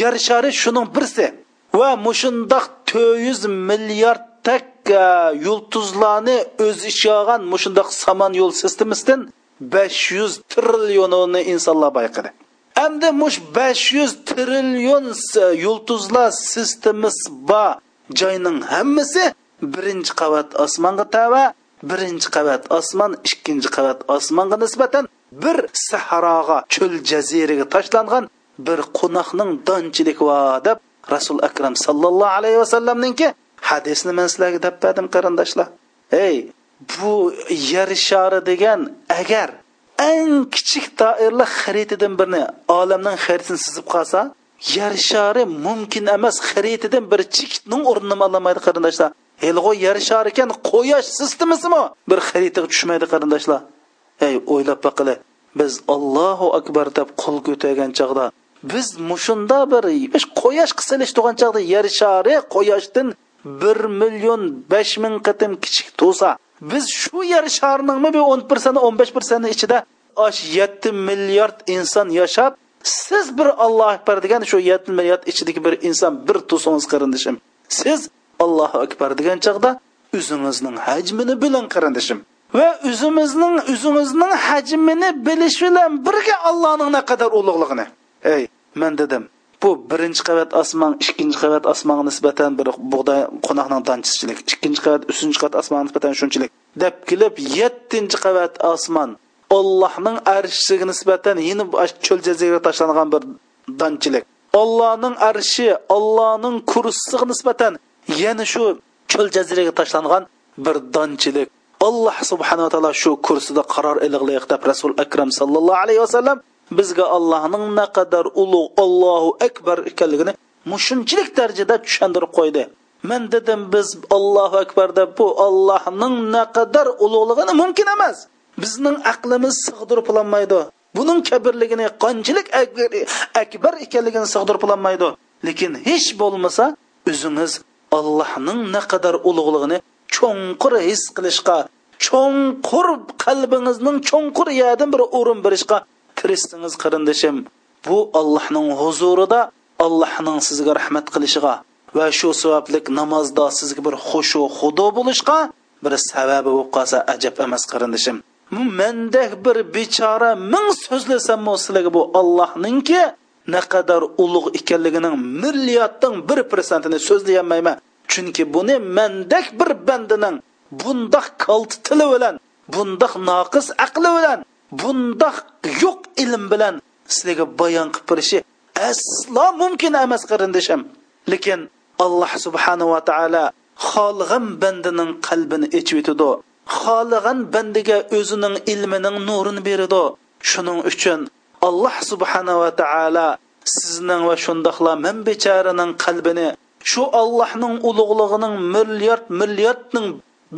Yer shari shuning birsi va mushundoq to'rt yuz milliarddak yulduzlarni o'z ichiga olgan mushundoq samon yo'l sistemasidan besh yuz trillionini insonlar bayqadi endi mush besh yuz trillion yulduzlar sistemasi bor joyning hammasi birinchi qavat osmonga tava birinchi qavat osmon ikkinchi qavat osmonga nisbatan bir sahroga cho'l jaziraga tashlangan bir qo'noqning donchilik va deb rasul akram sallallohu alayhi vasallamninki hadisni man sizlarga deb qarindoshlar. Ey bu yer shari degan agar eng kichik doirli xaritadan birini olamning xaritasini sizib qolsa yer shari mumkin emas xaritadan bir chekitning o'rnini ololmaydi qarindoshlar. Helg'o yer shar ekan quyosh sistemasimi bir xaritaga tushmaydi qarindoshlar. Ey o'ylab baqili biz allohu akbar deb qo'l ko'targan chog'da biz mushunda bir quyosh qisilish tugan chog'da yer shari quyoshdan bir million besh ming qatim kichik to'sa biz shu yer sharining bir o'n persent o'n besh persent ichida osh yetti milliard inson yashab siz bir alloh akbar degan shu yetti milliard ichidagi bir inson bir tusangiz qarindishim. Siz allohu akbar degan chog'da o'zingizning hajmini bilan qarindishim. Va o'zimizning o'zimizning hajmini bilish bilan birga allohning naqadar ulug'lig'ini. Ey man dedim bu birinchi qavat osmon ikkinchi qavat osmonga nisbatan bir bug'doy qo'noqning danchisichilik ikkinchi qavat uchinchi qavat osmonga nisbatan shunchalik. Deb kelib yettinchi qavat osmon allohning arshiga nisbatan yana cho'l jaziraga tashlangan bir donchilik. Allohning arshi allohning kursiga nisbatan yana shu cho'l jaziraga tashlangan bir donchilik. Alloh subhanava taolo shu kursida qaror iliqliq deb rasul akram sallallohu alayhi vasallam bizga allohning naqadar ulug' allohu akbar ekanligini mushunchalik darajada tushuntirib qo'ydi. Men dedim biz allohu akbar deb bu allohning naqadar ulug'ligini mumkin emas. Bizning aqlimiz sig'dirib ololmaydi buning kabirligini qanchalik akbar ekanligini sig'dirib ololmaydi lekin hech bo'lmasa o'zingiz allohning naqadar ulug'ligini cho'nqur his qilishga cho'nqur qalbingizning cho'nqur yadin bir o'rin berishga tirishsangiz qarindishim. Bu allohning huzurida allohning sizga rahmat qilishiga va shu savoblik namozda sizga bir xushu xudo bo'lishga bir sababi bo'lib qolsa ajab emas qarindishim. Mendek bir bechora ming so'zlasammi sizlarga bu allohninki naqadar ulug' ekanligining milliardning bir prosentini so'zlayolmayman. Chunki buni mendek bir bandining bundoq kalti tili bilan bundoq noqis aqli bilan bundoq yo'q ilm bilan sizlarga bayon qilib berishi aslo mumkin emas qarindishim lekin alloh subhanava taolo xohlagan bandining qalbini ichib etidi xohlagan bandiga o'zining ilmining nurini beradi. Shuning uchun alloh subhanava taolo sizning va shundoqla man becharaning qalbini shu allohning ulug'lig'ining milliard milliardning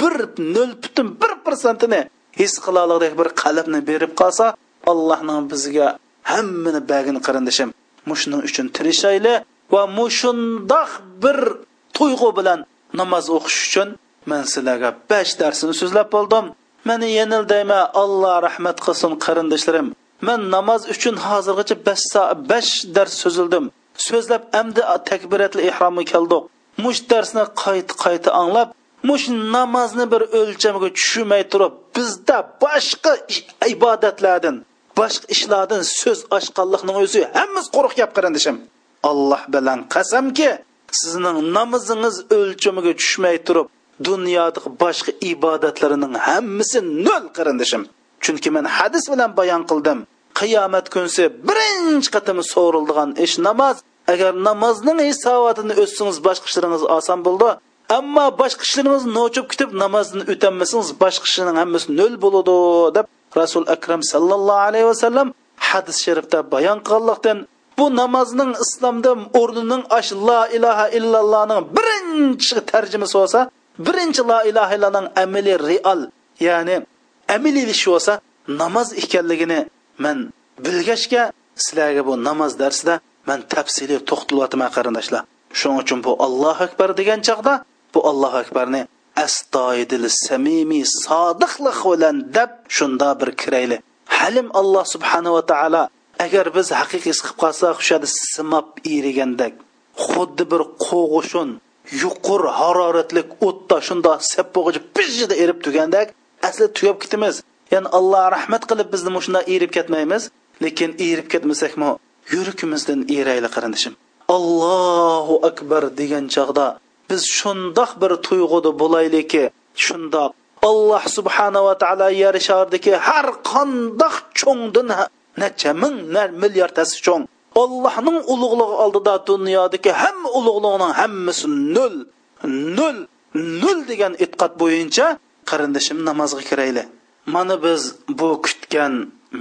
bir nol butun bir prosentini his qilaligidek bir qalbni berib qolsa allohning bizga hammani bagin qarindishim mushuning uchun tirishayli va mushundoq bir tuyg'u bilan namoz o'qish uchun man sizlarga besh darsini so'zlab bo'ldim. Mani yenildayman alloh rahmat qilsin qarindoshlarim man namoz uchun hozirgacha besh besh dars so'zildim. So'zlab amdi takbiratli ihromga keldik. Mush darsni qayta qayta anglab mush namozni bir o'lchamiga tushunmay turib bizda boshqa ibodatlardan boshqa ishlardan so'z ochqanlikning o'zi hammasi quruq gap qarindishim alloh bilan qasamki sizning namozingiz o'lchamiga tushmay turib dunyodagi boshqa ibodatlarining hammasi nol qarindishim chunki men hadis bilan bayon qildim qiyomat kunsi birinchi qatim so'rildigan ish namoz. Agar namozning hisobotini o'tsangiz boshqa ishlaringiz oson bo'ldi ammo boshqa ishlaringiz nochib kutib namozni o'tamasangiz boshqa ishining hammasi nol bo'ladi deb rasul akram sallallohu alayhi vasallam hadis sharifda bayon qilganlikdan bu namozning islomda o'rnining ash la ilaha illallohning birinchi tarjimasi bo'lsa birinchi la ilaha illallohning amili real ya'ni amaliy bo'lsa namoz ekanligini man bilgachga sizlarga bu namoz darsida man tafsiliy to'xtalyapman qarindoshlar. Shuning uchun bu allohu akbar degan chog'da bu allohu akbarni astoydil samimiy sodiqlik bilan deb shunda bir kirayli halim alloh subhanava taolo agar biz haqiqiy qilib qolsak o'sha simab erigandek xuddi bir qo'g'ishun yuqur haroratlik o'tda shunda sap bo'g'ichi pishida erib tugandek asli tugab ketamiz. Ya'ni alloh rahmat qilib bizni shunday erib ketmaymiz lekin erib ketmasakmi yurakimizdan erayli qarindishim. Allohu akbar degan chog'da biz shundoq bir tuyg'uda bo'laylikki shundoq alloh subhanava taolo yer shardagi har qandoq cho'ngdin necha ming milliardtasi cho'ng. Allohning ulug'lig'i oldida dunyodagi hamma ulug'lig'ning hammasi nol nol nol degan e'tiqod bo'yicha qarindishim namozga kirayli mana biz bu kutgan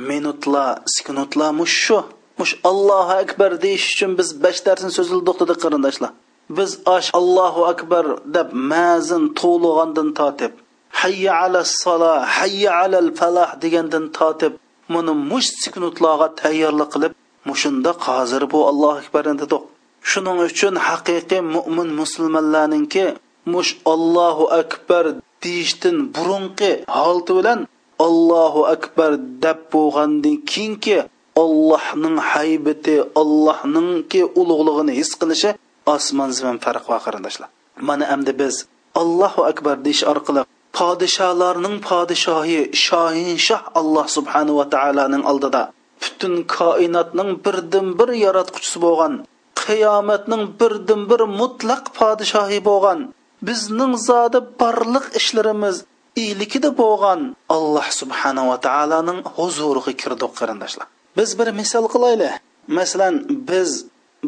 minutlar sekundlar mush shu mush allohu akbar deyish uchun biz besh darsni so'zildik dedi qarindoshlar biz osh allohu akbar deb mazin to'lg'andan tortib hayya ala sola hayya alal falah degandan tortib buni mush siknutlarga tayyorlik qilib mushunda hozir bu allohu akbar dedik shuning uchun haqiqiy mo'min musulmonlarninki mush allohu akbar deyishdan burunqi holati bilan allohu akbar deb bo'lgandan keyinki allohning haybati allohningki ulug'lig'ini his qilishi osmon zimin farq va qarindoshlar. Mana endi biz allohu akbar deyish orqali podsholarning podshohi shohin shoh alloh subhanava va taoloning oldida butun koinotning birdan bir yaratquchisi bo'lgan qiyomatning birdan bir mutlaq podshohi bo'lgan bizning zodi barliq ishlarimiz iylikida bo'lgan alloh subhanava taoloning huzuriga kirdik qarindoshlar. Biz bir misol qilaylik. Masalan biz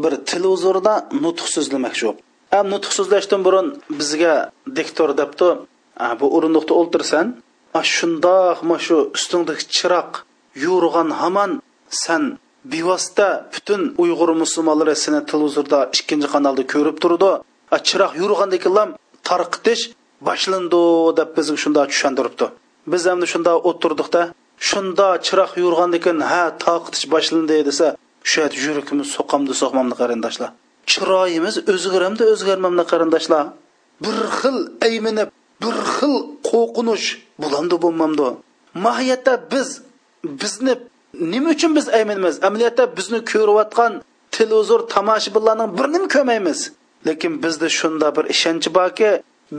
bir televizorda nutq so'zlamoqchi ham nutq so'zlashdan burun bizga diktor debdi bu o'rindiqda o'ltirsan shundoq shu ustingdagi chiroq yo'rg'an hamon san bevosita butun uyg'ur musulmonlari seni televizorda ikkinchi kanalda ko'rib turdi. Chiroq yurgandek tarqitish boshlandi deb bizga shundoq tushuntiribdi. Biz endi shunda o'tirdiqda shunda chiroq yurgandan ha taqitish boshlandi desa shu yuragimiz so'qamdi so'qmamdi qarindoshlar. Chiroyimiz o'zgaramdi o'zgarmamdi qarindoshlar. Bir xil ayminib bir xil qo'rqinish bo'lamdi bo'lmamdi mohiyatda biz bizni nima uchun biz ayminamiz amaliyotda bizni ko'rayotgan televizor tomoshabinlarning birini ko'rmaymiz lekin bizda shunda bir ishonch borki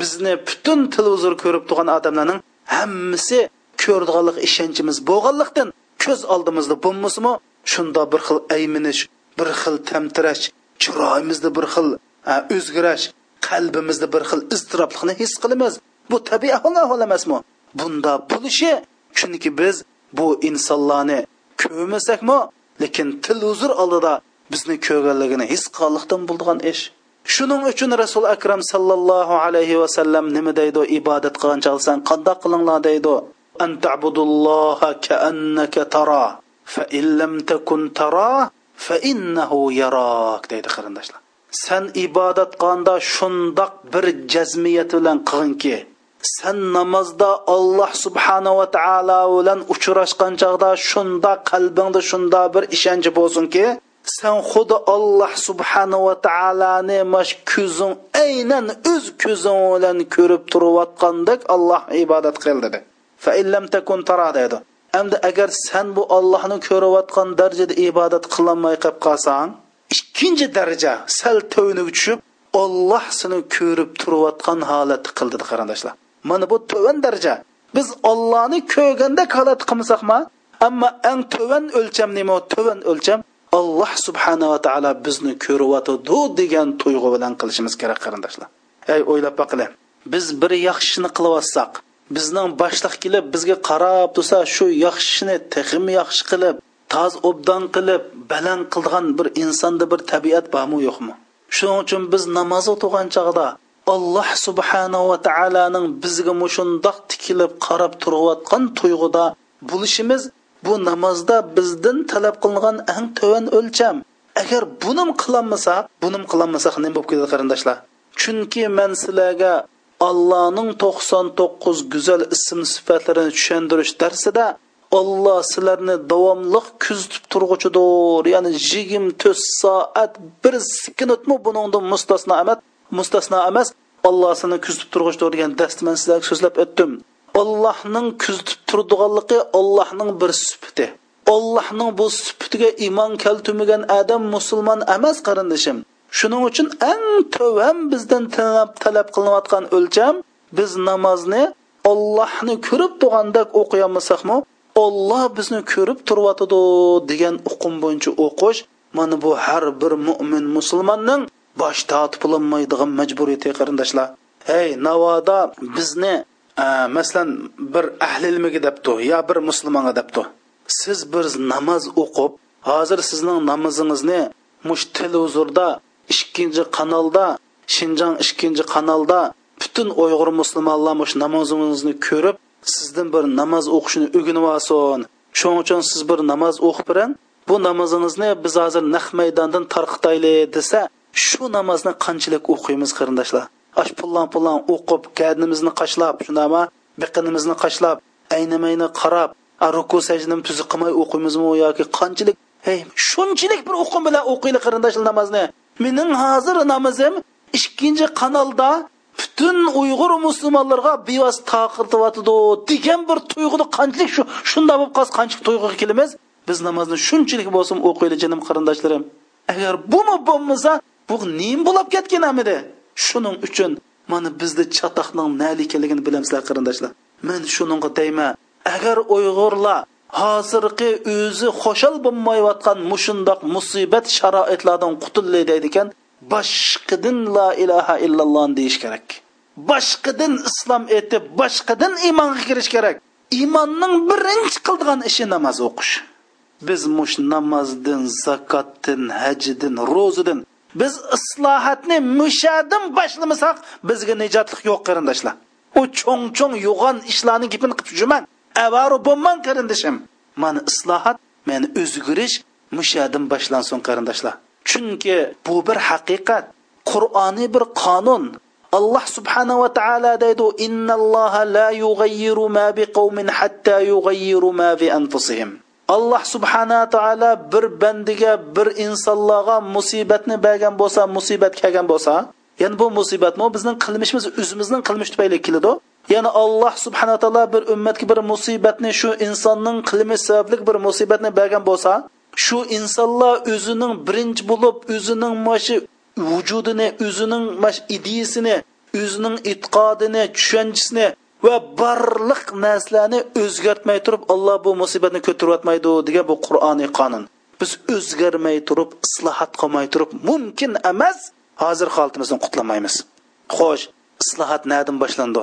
bizni butun televizor ko'rib turgan odamlarning hammasi ko'rdiganlik ishonchimiz bo'lganlikdan ko'z oldimizda bo'lmasimi shunda bir xil ayminish bir xil tamtirash chiroyimizda bir xil o'zgarash qalbimizda bir xil iztiroblikni his qilamiz. Bu tabiiy ahvol emasmi? Bunda bo'lishi chunki biz bu insonlarni ko'rmasakmi lekin til huzur oldida bizni ko'rganligini his qilganlikdan bo'lgan ish. Shuning uchun rasul akram sallallohu alayhi vasallam nima deydi? Ibodat qilgan chalsan qandoq qilinglar deydi? An ta'budulloha kaannaka tara. Fa in lam takun tara fa innahu yarak deydi qarindoshlar. San ibodat qilganda shundoq bir jazmiyat bilan qilginki san namozda alloh subhanava taolo bilan uchrashgan chog'da shunda qalbingda shunda bir ishonch bo'lsinki sen xuddi alloh subhanava taoloni mash ko'zing aynan o'z ko'zing bilan ko'rib turayotgandek alloh ibodat qil dedi. Fa illam takun tara dedi endi agar sen bu ollohni ko'rayotgan darajada ibodat qilolmay qolib qolsang ikkinchi daraja sal tövniga tushib olloh seni ko'rib turayotgan holatni qildi qarindoshlar. Mana bu to'van daraja. Biz ollohni ko'rganda holat qilmasakmi? Ammo eng to'van o'lcham nima? To'van o'lcham alloh subhanava taolo bizni ko'ryotidi degan tuyg'u bilan qilishimiz kerak qarindoshlar. Ey o'ylab boqili biz bir yaxshini qilyotsak bizning boshliq kelib bizga qarab tursa shu yaxshini texim yaxshi qilib toz obdan qilib baland qilgan bir insonda bir tabiat bormi yo'qmi? Shuning uchun biz namoz o'qigan chog'da alloh subhanava taoloning bizga mushundoq tikilib qarab turayotgan tuyg'uda bo'lishimiz bu namozda bizdan talab qilingan eng to'van o'lcham. Agar bunim qilolmasak bunim qilolmasak nima bo'lib ketadi qarindoshlar? Chunki man sizlarga allohning to'qson to'qqiz go'zal ism sifatlarini tushuntirish darsida olloh sizlarni davomli kuzatib turg'uchidir. Ya'ni yigirma to'rt soat bir sekundmi buningdan mustasno emas mustasno emas. Olloh seni kuzatib turg'uchidir degan darsni man sizlarga so'zlab o'tdim. Ollohning kuzatib turdiganligi ollohning bir sifati. Allohning bu sifatiga iymon keltirmagan odam musulmon emas qarindishim. Shuning uchun eng to'van bizdan talab talab qilinayotgan o'lcham biz namozni ollohni ko'rib turgandek o'qiyolmasakmi olloh bizni ko'rib turyotidi degan uqum bo'yicha o'qish mana bu har bir mo'min musulmonning bosh tortib majburiyati qarindoshlar. Hey navoda bizni e, masalan bir ahli ilmiga debdi yo bir musulmonga debdi siz bir namoz o'qib hozir sizning namozingizni mush televizorda ikkinchi kanalda shinjang ikkinchi kanalda butun uyg'ur musulmonlar shu namozimizni ko'rib sizdan bir namoz o'qishni o'rganib olsin shuning uchun siz bir namoz o'qib biring bu namozingizni biz hozir naq maydondan tarqitayli desa shu namozni qanchalik o'qiymiz qarindoshlar? Ash pullan pullan o'qib kadnimizni qashlab shundami biqinimizni qashlab aynamayni qarab ruku sajdani tuzi qilmay o'qiymizmi yoki qanchalik? Hey shunchalik bir o'qim bilan o'qiylik qarindoshlar namozni. Mening hozir namozim ikkinchi kanalda butun uyg'ur musulmonlarga bevos taqirtyotidi degan bir tuyg'uni qanchalik shu shunda bo'lib qolsa qanchalik tuyg'uga kelamiz? Biz namozni shunchalik bo'lsin o'qiyli jinim qarindoshlarim. Agar bumi bo'lmasa bu nim bo'lib ketgan amidi shuning uchun mana bizda chatoqning nalikaligini bilamizlar qarindoshlar. Men shuningga deyman agar uyg'urlar hozirgi o'zi xo'shal bo'lmayotgan mushundoq musibat sharoitlardan qutulay deydi ekan la ilaha illalloh deyish kerak. Boshqidin islom etib boshqidin iymonga kirish kerak. Iymonning birinchi qildigan ishi namoz o'qish. Biz mush namozdan zakotdan hajdan ro'zadan biz islohotni mushadan boshlamasak bizga nijotlik yo'q qarindoshlar. U cho'ng cho'ng yo'g'on ishlarni gipini qilib jumang avaru bo'lmang qarindoshim mana islohot meni o'zgarish mushadan boshlansin qarindoshlar. Chunki bu bir haqiqat qur'oniy bir qonun. Alloh subhanahu va taolo deydi innalloha la yug'ayyiru ma biqawmin hatta yug'ayyiru ma bi anfusihim. Alloh subhana taolo bir bandiga bir insonlarga musibatni bergan bo'lsa musibat kelgan bo'lsa ya'ni bu musibatmi bizning qilmishimiz o'zimizning qilmish tufayli keladi. Ya'ni alloh subhanahu taolo bir ummatga bir musibatni shu insonning qilmi sababli bir musibatni bergan bo'lsa shu insonlar o'zining birinchi bo'lib o'zining mashi vujudini o'zining mash ideyasini o'zining e'tiqodini tushanchisini va barliq narsalarni o'zgartmay turib alloh bu musibatni ko'taryotmaydi degan bu qur'oniy qonun. Biz o'zgarmay turib islohot qilmay turib mumkin emas hozir holatimizni qutlamaymiz. Xo'sh islohot nadan boshlandi?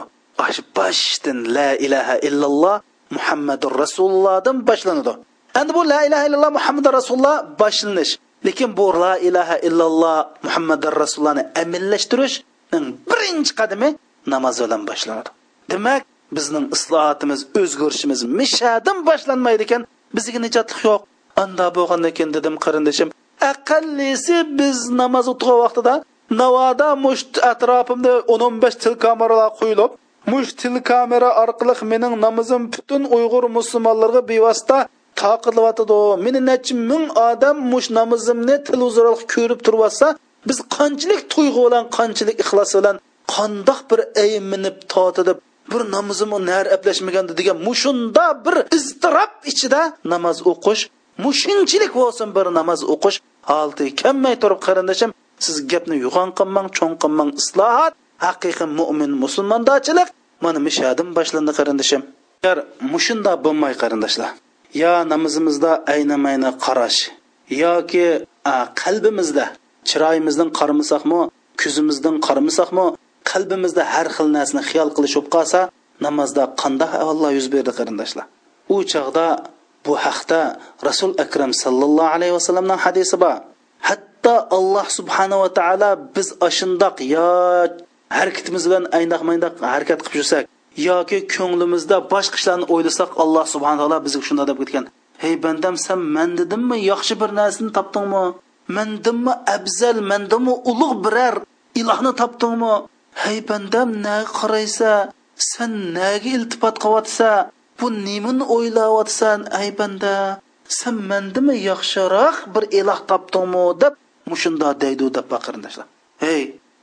Boshdan la ilaha illalloh muhammadur rasulullohdan boshlanadi endi bu la ilaha illalloh muhammadur rasululloh boshlanish. Lekin bu la ilaha illalloh muhammadur rasulullohni amillashtirishning birinchi qadami namoz bilan boshlanadi. Demak bizning islohotimiz o'zgarishimiz mishadan boshlanmaydi ekan. Bizga nijotlik yo'q. Anda bo'lgandan keyin dedim qarindoshim aqallisi biz namoz o'qigan vaqtida navoda musht atrofimda o'n o'n besh tilkamaralar qo'yilib mush til kamera orqali mening namozim butun uyg'ur musulmonlarga bevosita taqilyotidi meni necha ming odam mush namozimni televizor ko'rib turyotsa biz qanchalik tuyg'u bilan qanchalik ixlos bilan qandoq bir ayminib totidib bir namozim nar aplashmaganda degan mushunda bir iztirob ichida namoz o'qish mushunchilik bo'lsin bir namoz o'qish. Holati kammay turib qarindoshim siz gapni yo'g'on qilmang cho'ng qilmang islohot. Haqiqiy mo'min musulmondochilik mana mishadim boshlandi qarindoshim agar mushunda bo'lmay qarindoshlar yo namozimizda aynamayna qarash yoki qalbimizda chiroyimizdan qaramasakmi ko'zimizdan qaramasakmi qalbimizda har xil narsani xiyol qilish bo'lib qolsa namozda qanday avallar yuz berdi qarindoshlar u chog'da bu haqda rasul akram sallallohu alayhi vasallamning hadisi bor. Hatto alloh subhanava taolo biz ashundoq yo harakatimiz bilan aynoq maynoq harakat qilib yursak yoki ko'nglimizda boshqa ishlarni o'ylasak alloh subhana taolo bizga shunday deb ketgan hey bandam san man dedimmi yaxshi bir narsani topdingmi? Mandimmi afzal mandimmi ulug' biror ilohni topdingmi? Hey bandam na qaraysa san naga iltifot qilyotsa bu nimani o'ylayotsan ay banda? San mandimi yaxshiroq bir iloh topdingmi deb mushunda deydi deb baqirindashlar. Hey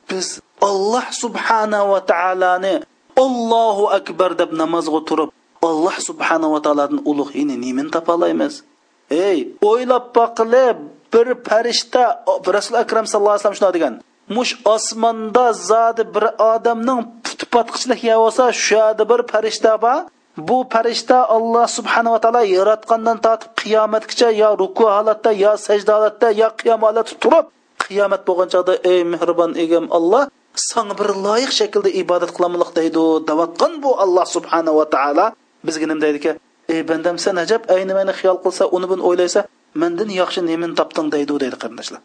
biz olloh subhanava taoloni ollohu akbar deb namozga turib olloh subhanava taolodan ulug' ini nimani topalaymiz ey o'ylab boqilib bir farishta rasul akram sallallohu alayhi vasallam shunday degan mush osmonda zodi bir odamning putpotqichlik yavosa shu bir farishta bor. Bu farishta alloh subhanava taolo yaratgandan tortib qiyomatgacha yo ruku holatda yo sajda holatda yo qiyom holatda turib qiyomat bo'lgan chog'da ey mehribon egam alloh sanga bir loyiq shaklda ibodat qilamoq deydi davatgan bu alloh subhanava taolo bizga nima deydiki ey bandam sen ajab ayni mani xiyol qilsa uni buni o'ylaysa mandan yaxshi nemani topding deydi deydi qarindoshlar.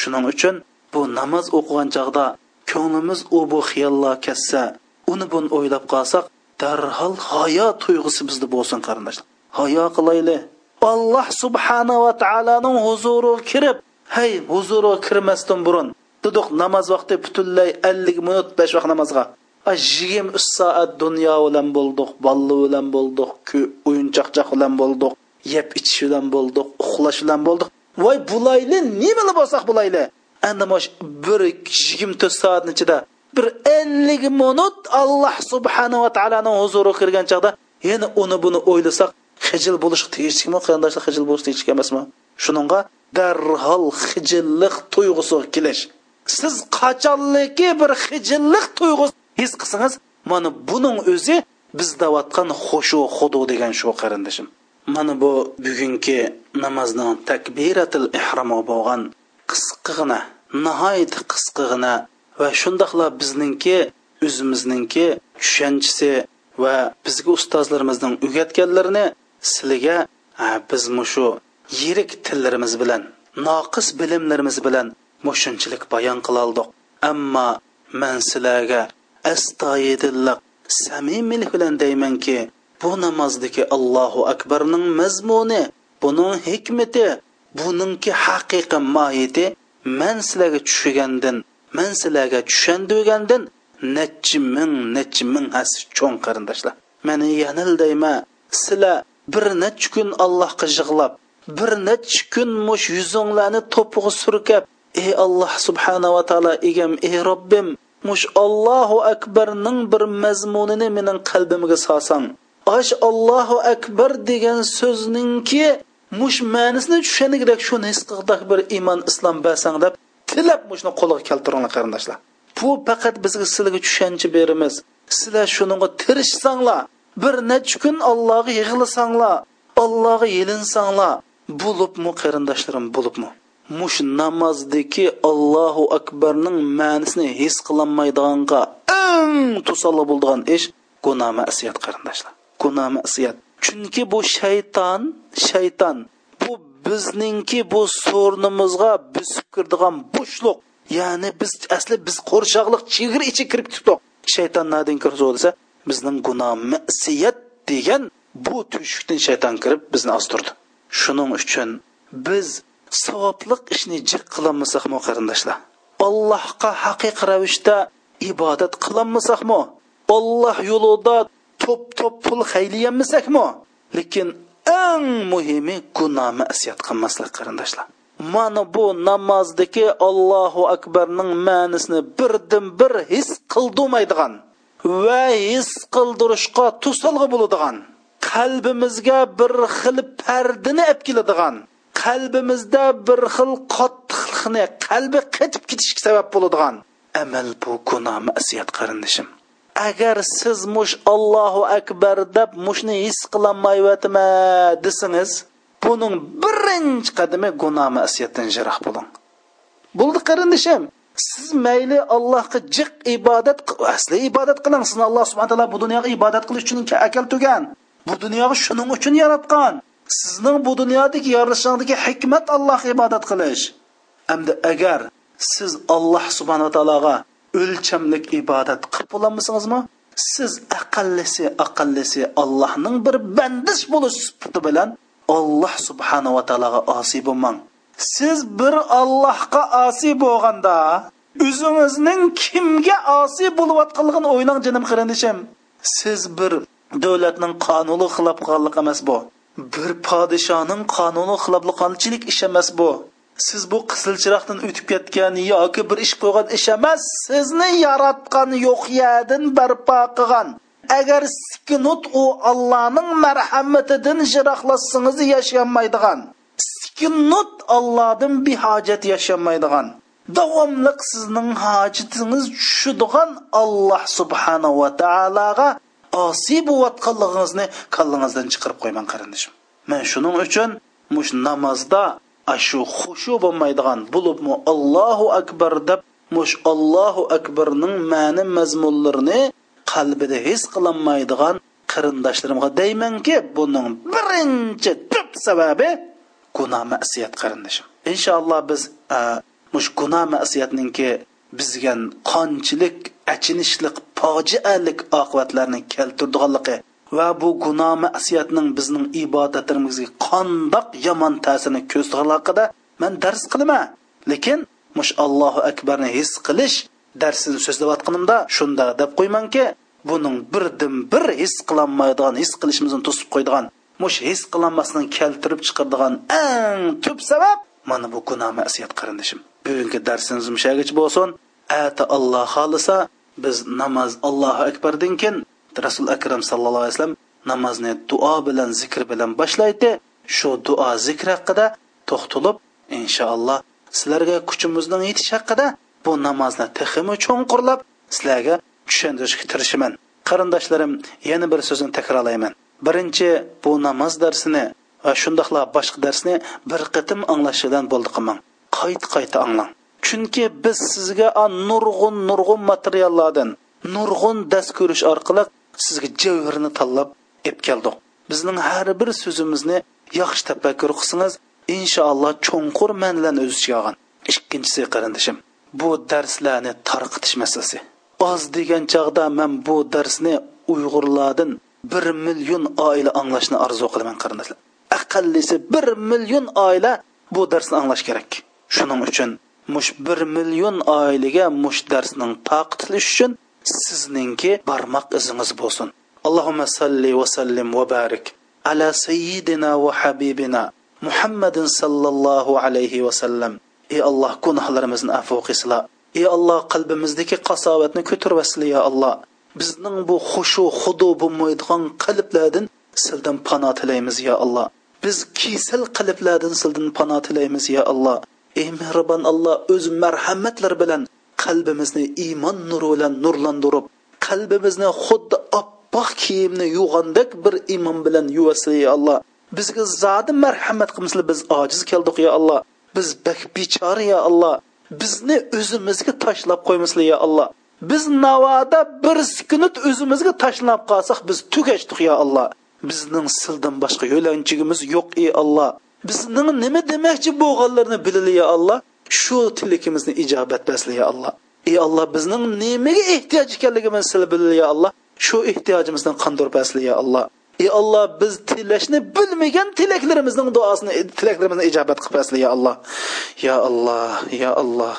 Shuning uchun bu namoz o'qigan chog'da ko'nglimiz u bu xiyollar kassa uni buni o'ylab qolsak darhol hayo tuyg'usi bizda bo'lsin qarindoshlar. Hayo qilayli alloh subhanava taoloning huzuriga kirib hey huzuriga kirmasdan burun. Dedik namoz vaqti butunlay ellik minut besh vaqt namozga. Yigirma uch soat dunyo bilan bo'ldik bolla bilan bo'ldik o'yinchoqchoq bilan bo'ldik yeb ichish bilan bo'ldik uxlash bilan bo'ldik. Voy bulayli nimani bo'lsak bulayli? Endi mosh bir yigirma to'rt soatni ichida bir ellik minut alloh subhanava taoloni huzuriga kirgan chog'da yana uni buni o'ylasak xijil bo'lish tegishlikmi qarindoshlar xijil bo'lish tegishlik emasmi? Shuninga darhol xijillik tuyg'usiga kelish. Siz qachonliki bir xijillik tuyg'usi his qilsangiz mana buning o'zi biz davatgan xushu xudu degan shu qarindishim. Mana bu bugungi namozning takbiratil ihromi bo'lgan qisqagina nihoyat qisqagina va shundoqla bizningki o'zimizningki tushunchisi va bizga ustozlarimizning o'rgatganlarini sizlarga biz shu yirik tillarimiz bilan noqis bilimlarimiz bilan mushunchalik bayon qiloldik ammo man sizlarga astoyidilliq samimiylik bilan deymanki bu namozdagi allohu akbarning mazmuni buning hikmati buningki haqiqiy mohiyati man sizlarga tushirgandan man sizlarga tushundirgandan nechi ming nechi ming has cho'ng qarindoshlar. Mani yanil deyma sizlar bir necha kun allohga yig'lab bir necha kun mush yuzinglarni to'pig'i surkab ey alloh subhanava taolo egam ey robbim mush allohu akbarning bir mazmunini mening qalbimga solsang. Osh allohu akbar degan so'zningki mush ma'nisini tushunigidek shuni his qildak bir iymon islom bersang deb tilab mushni qo'lga keltiringlar qarindoshlar. Bu faqat bizga sizlarga tushuncha berimiz sizlar shunga tirishsanglar bir necha kun allohga yig'ilsanglar allohga yelinsanglar bo'libmi qarindoshlarim bo'libmi? Mush namozdagi allohu akbarning ma'nisini his qilolmaydiganga eng to'salla bo'ladigan ish gunoh masiyat qarindoshlar. Gunoh masiyat chunki bu shayton shayton bu bizningki bu so'rnimizga bisib kirdigan bo'shliq. Ya'ni biz asli biz qo'rshoqliq chegir ichi kirib ketdik shayton nadin kirsa desa bizning gunoh masiyat degan bu tushukdan shayton kirib bizni ostirdi shuning uchun biz savoblik ishni jiq qilolmasakmi qarindoshlar? Allohga haqiqiy ravishda ibodat qilolmasakmi? Olloh yo'lida to'p to'p pul haylayolmasakmi lekin eng muhimi gunoh masiyat qilmaslik qarindoshlar. Mana bu namozdagi allohu akbarning ma'nisini birdan bir his qildirmaydigan va his qildirishga to'salg'i bo'ladigan qalbimizga bir xil pardini olib keladigan qalbimizda bir xil qattiqlikni qalbi qetib ketishga sabab bo'ladigan amal bu gunoh masiyat qarindishim. Agar siz mush allohu akbar deb mushni his qilolmayotma desangiz buning birinchi qadami gunoh masiyatdan jiroq bo'ling bo'ldi qarindishim. Siz mayli allohga jiq ibodat asli ibodat qiling. Sizni alloh subhana taolo bu dunyoga ibodat qilish uchun akal tugan. Bu dunyoni shuning uchun yaratgan. Sizning bu dunyodagi yorilishingdagi hikmat allohga ibodat qilish. Hamda agar siz alloh subhanaa taologa o'lchamlik ibodat qilib bo'lolmasingizmi siz aqallisi aqallisi allohning bir bandish bo'lish sifati bilan alloh subhanava taologa osiy bo'lmang. Siz bir allohga osiy bo'lganda o'zingizning kimga osiy bo'layotganligini o'ylang jinim qarindishim siz bir davlatning qonuni xilof qilganlik emas bu. Bir podshoning qonuni xilofliqonchilik ish emas bu. Siz bu qizil chiroqdan o'tib ketgan yoki bir ish qo'ygan ish emas sizni yaratgan yo'q yadin barpo qilgan. Agar sikinut u allohning marhamatidan jiroqlasangiz yashamaydigan. Sikinut allohdan behojat yashamaydigan. Davomliq sizning hojatingiz tushadigan alloh subhanahu va taologa osiy bo'layotganligingizni kallangizdan chiqarib qo'ymang qarindoshim man shuning uchun mush namozda ashu xushu bo'lmaydigan bo'libmi allohu akbar deb mush allohu akbarning ma'ni mazmunlarini qalbida his qilinmaydigan qarindoshlarimga deymanki buning birinchi tub sababi gunoh masiyat qarindoshim inshaalloh biz mush gunoh masiyatninki bizga qonchilik achinishlik fojialik oqibatlarni keltirdiganligi va bu gunoh masiyatning bizning ibodatlarimizga qandoq yomon ta'sirini ko'rsatganligida man dars qilaman. Lekin mush allohu akbarni his qilish darsini so'zlayotganimda shunda deb qo'ymanki buning birdan bir his qilolmaydigan his qilishimizni to'sib qo'ydigan mush his qilolmasdan keltirib chiqardigan eng tub sabab mana bu gunoh masiyat qarindishim. Bugungi darsimiz mushagich bo'lsin. Ata alloh xohlasa biz namoz allohu akbardan keyin rasul akram sallallohu alayhi vasallam namozni duo bilan zikr bilan boshlaydi. Shu duo zikr haqida to'xtalib inshaalloh sizlarga kuchimizning yetishi haqida bu namozni texmi cho'nqurlab sizlarga tushuntirishga tirishaman qarindoshlarim yana bir so'zni takrorlayman. Birinchi bu namoz darsini va shundoqla boshqa darsni bir qatim anglashidan bo'ldi qilmang. Qayta qayta anglang. Chunki biz sizga nurg'un nurg'un materiallardan nurg'un dars ko'rish orqali sizga javhirni tanlab ep keldik. Bizning har bir so'zimizni yaxshi tafakkur qilsangiz inshaalloh cho'nqur ma'nilarni o'z ichiga olgan ikkinchisi qarindishim bu darslarni tarqitish masalasi oz degan chog'da man bu darsni uyg'urlardan bir million oila anglashni orzu qilaman qarindoshlar aqallisi bir million oila bu darsni anglash kerak. Shuning uchun mush bir million oilaga mush darsning taqitilishi uchun sizningki barmoq izingiz bo'lsin. Allohumma salli va sallim va barik ala sayyidina va habibina muhammadin sallallohu alayhi va sallam. Ey alloh gunohlarimizni afu qilsila ey alloh qalbimizdagi qasovatni ko'tarvasli ya alloh. Bizning bu xushu xudu bo'lmaydigan qalblardan sildan pano tilaymiz ya alloh. Biz kesal qalblardan sildan pano tilaymiz ya alloh. Ey mehribon alloh o'z marhamatlari bilan qalbimizni iymon nuri bilan nurlantirib qalbimizni xuddi oppoq kiyimni yuvgandek bir iymon bilan yuvasi ya alloh. Bizga zodi marhamat qilmisli biz ojiz keldik ya alloh. Biz bak bechora ya alloh. Bizni o'zimizga tashlab qo'ymisli ya alloh. Biz navoda bir sukunat o'zimizga tashlab qolsak biz tugashdik ya alloh. Bizning sildan boshqa yo'lanchigimiz yo'q ey alloh. Bizning nima demoqchi bo'lganlarini bilili ya alloh shu tilakimizni ijobat basli ya alloh ey alloh bizning nimaga ehtiyoj ekanligimizni sil bilili ya alloh shu ehtiyojimizdan qondirib basli ya alloh ey alloh biz tilashni bilmagan tilaklarimizning duosini tilaklarimizni ijobat qilib basli ya alloh ya alloh ya alloh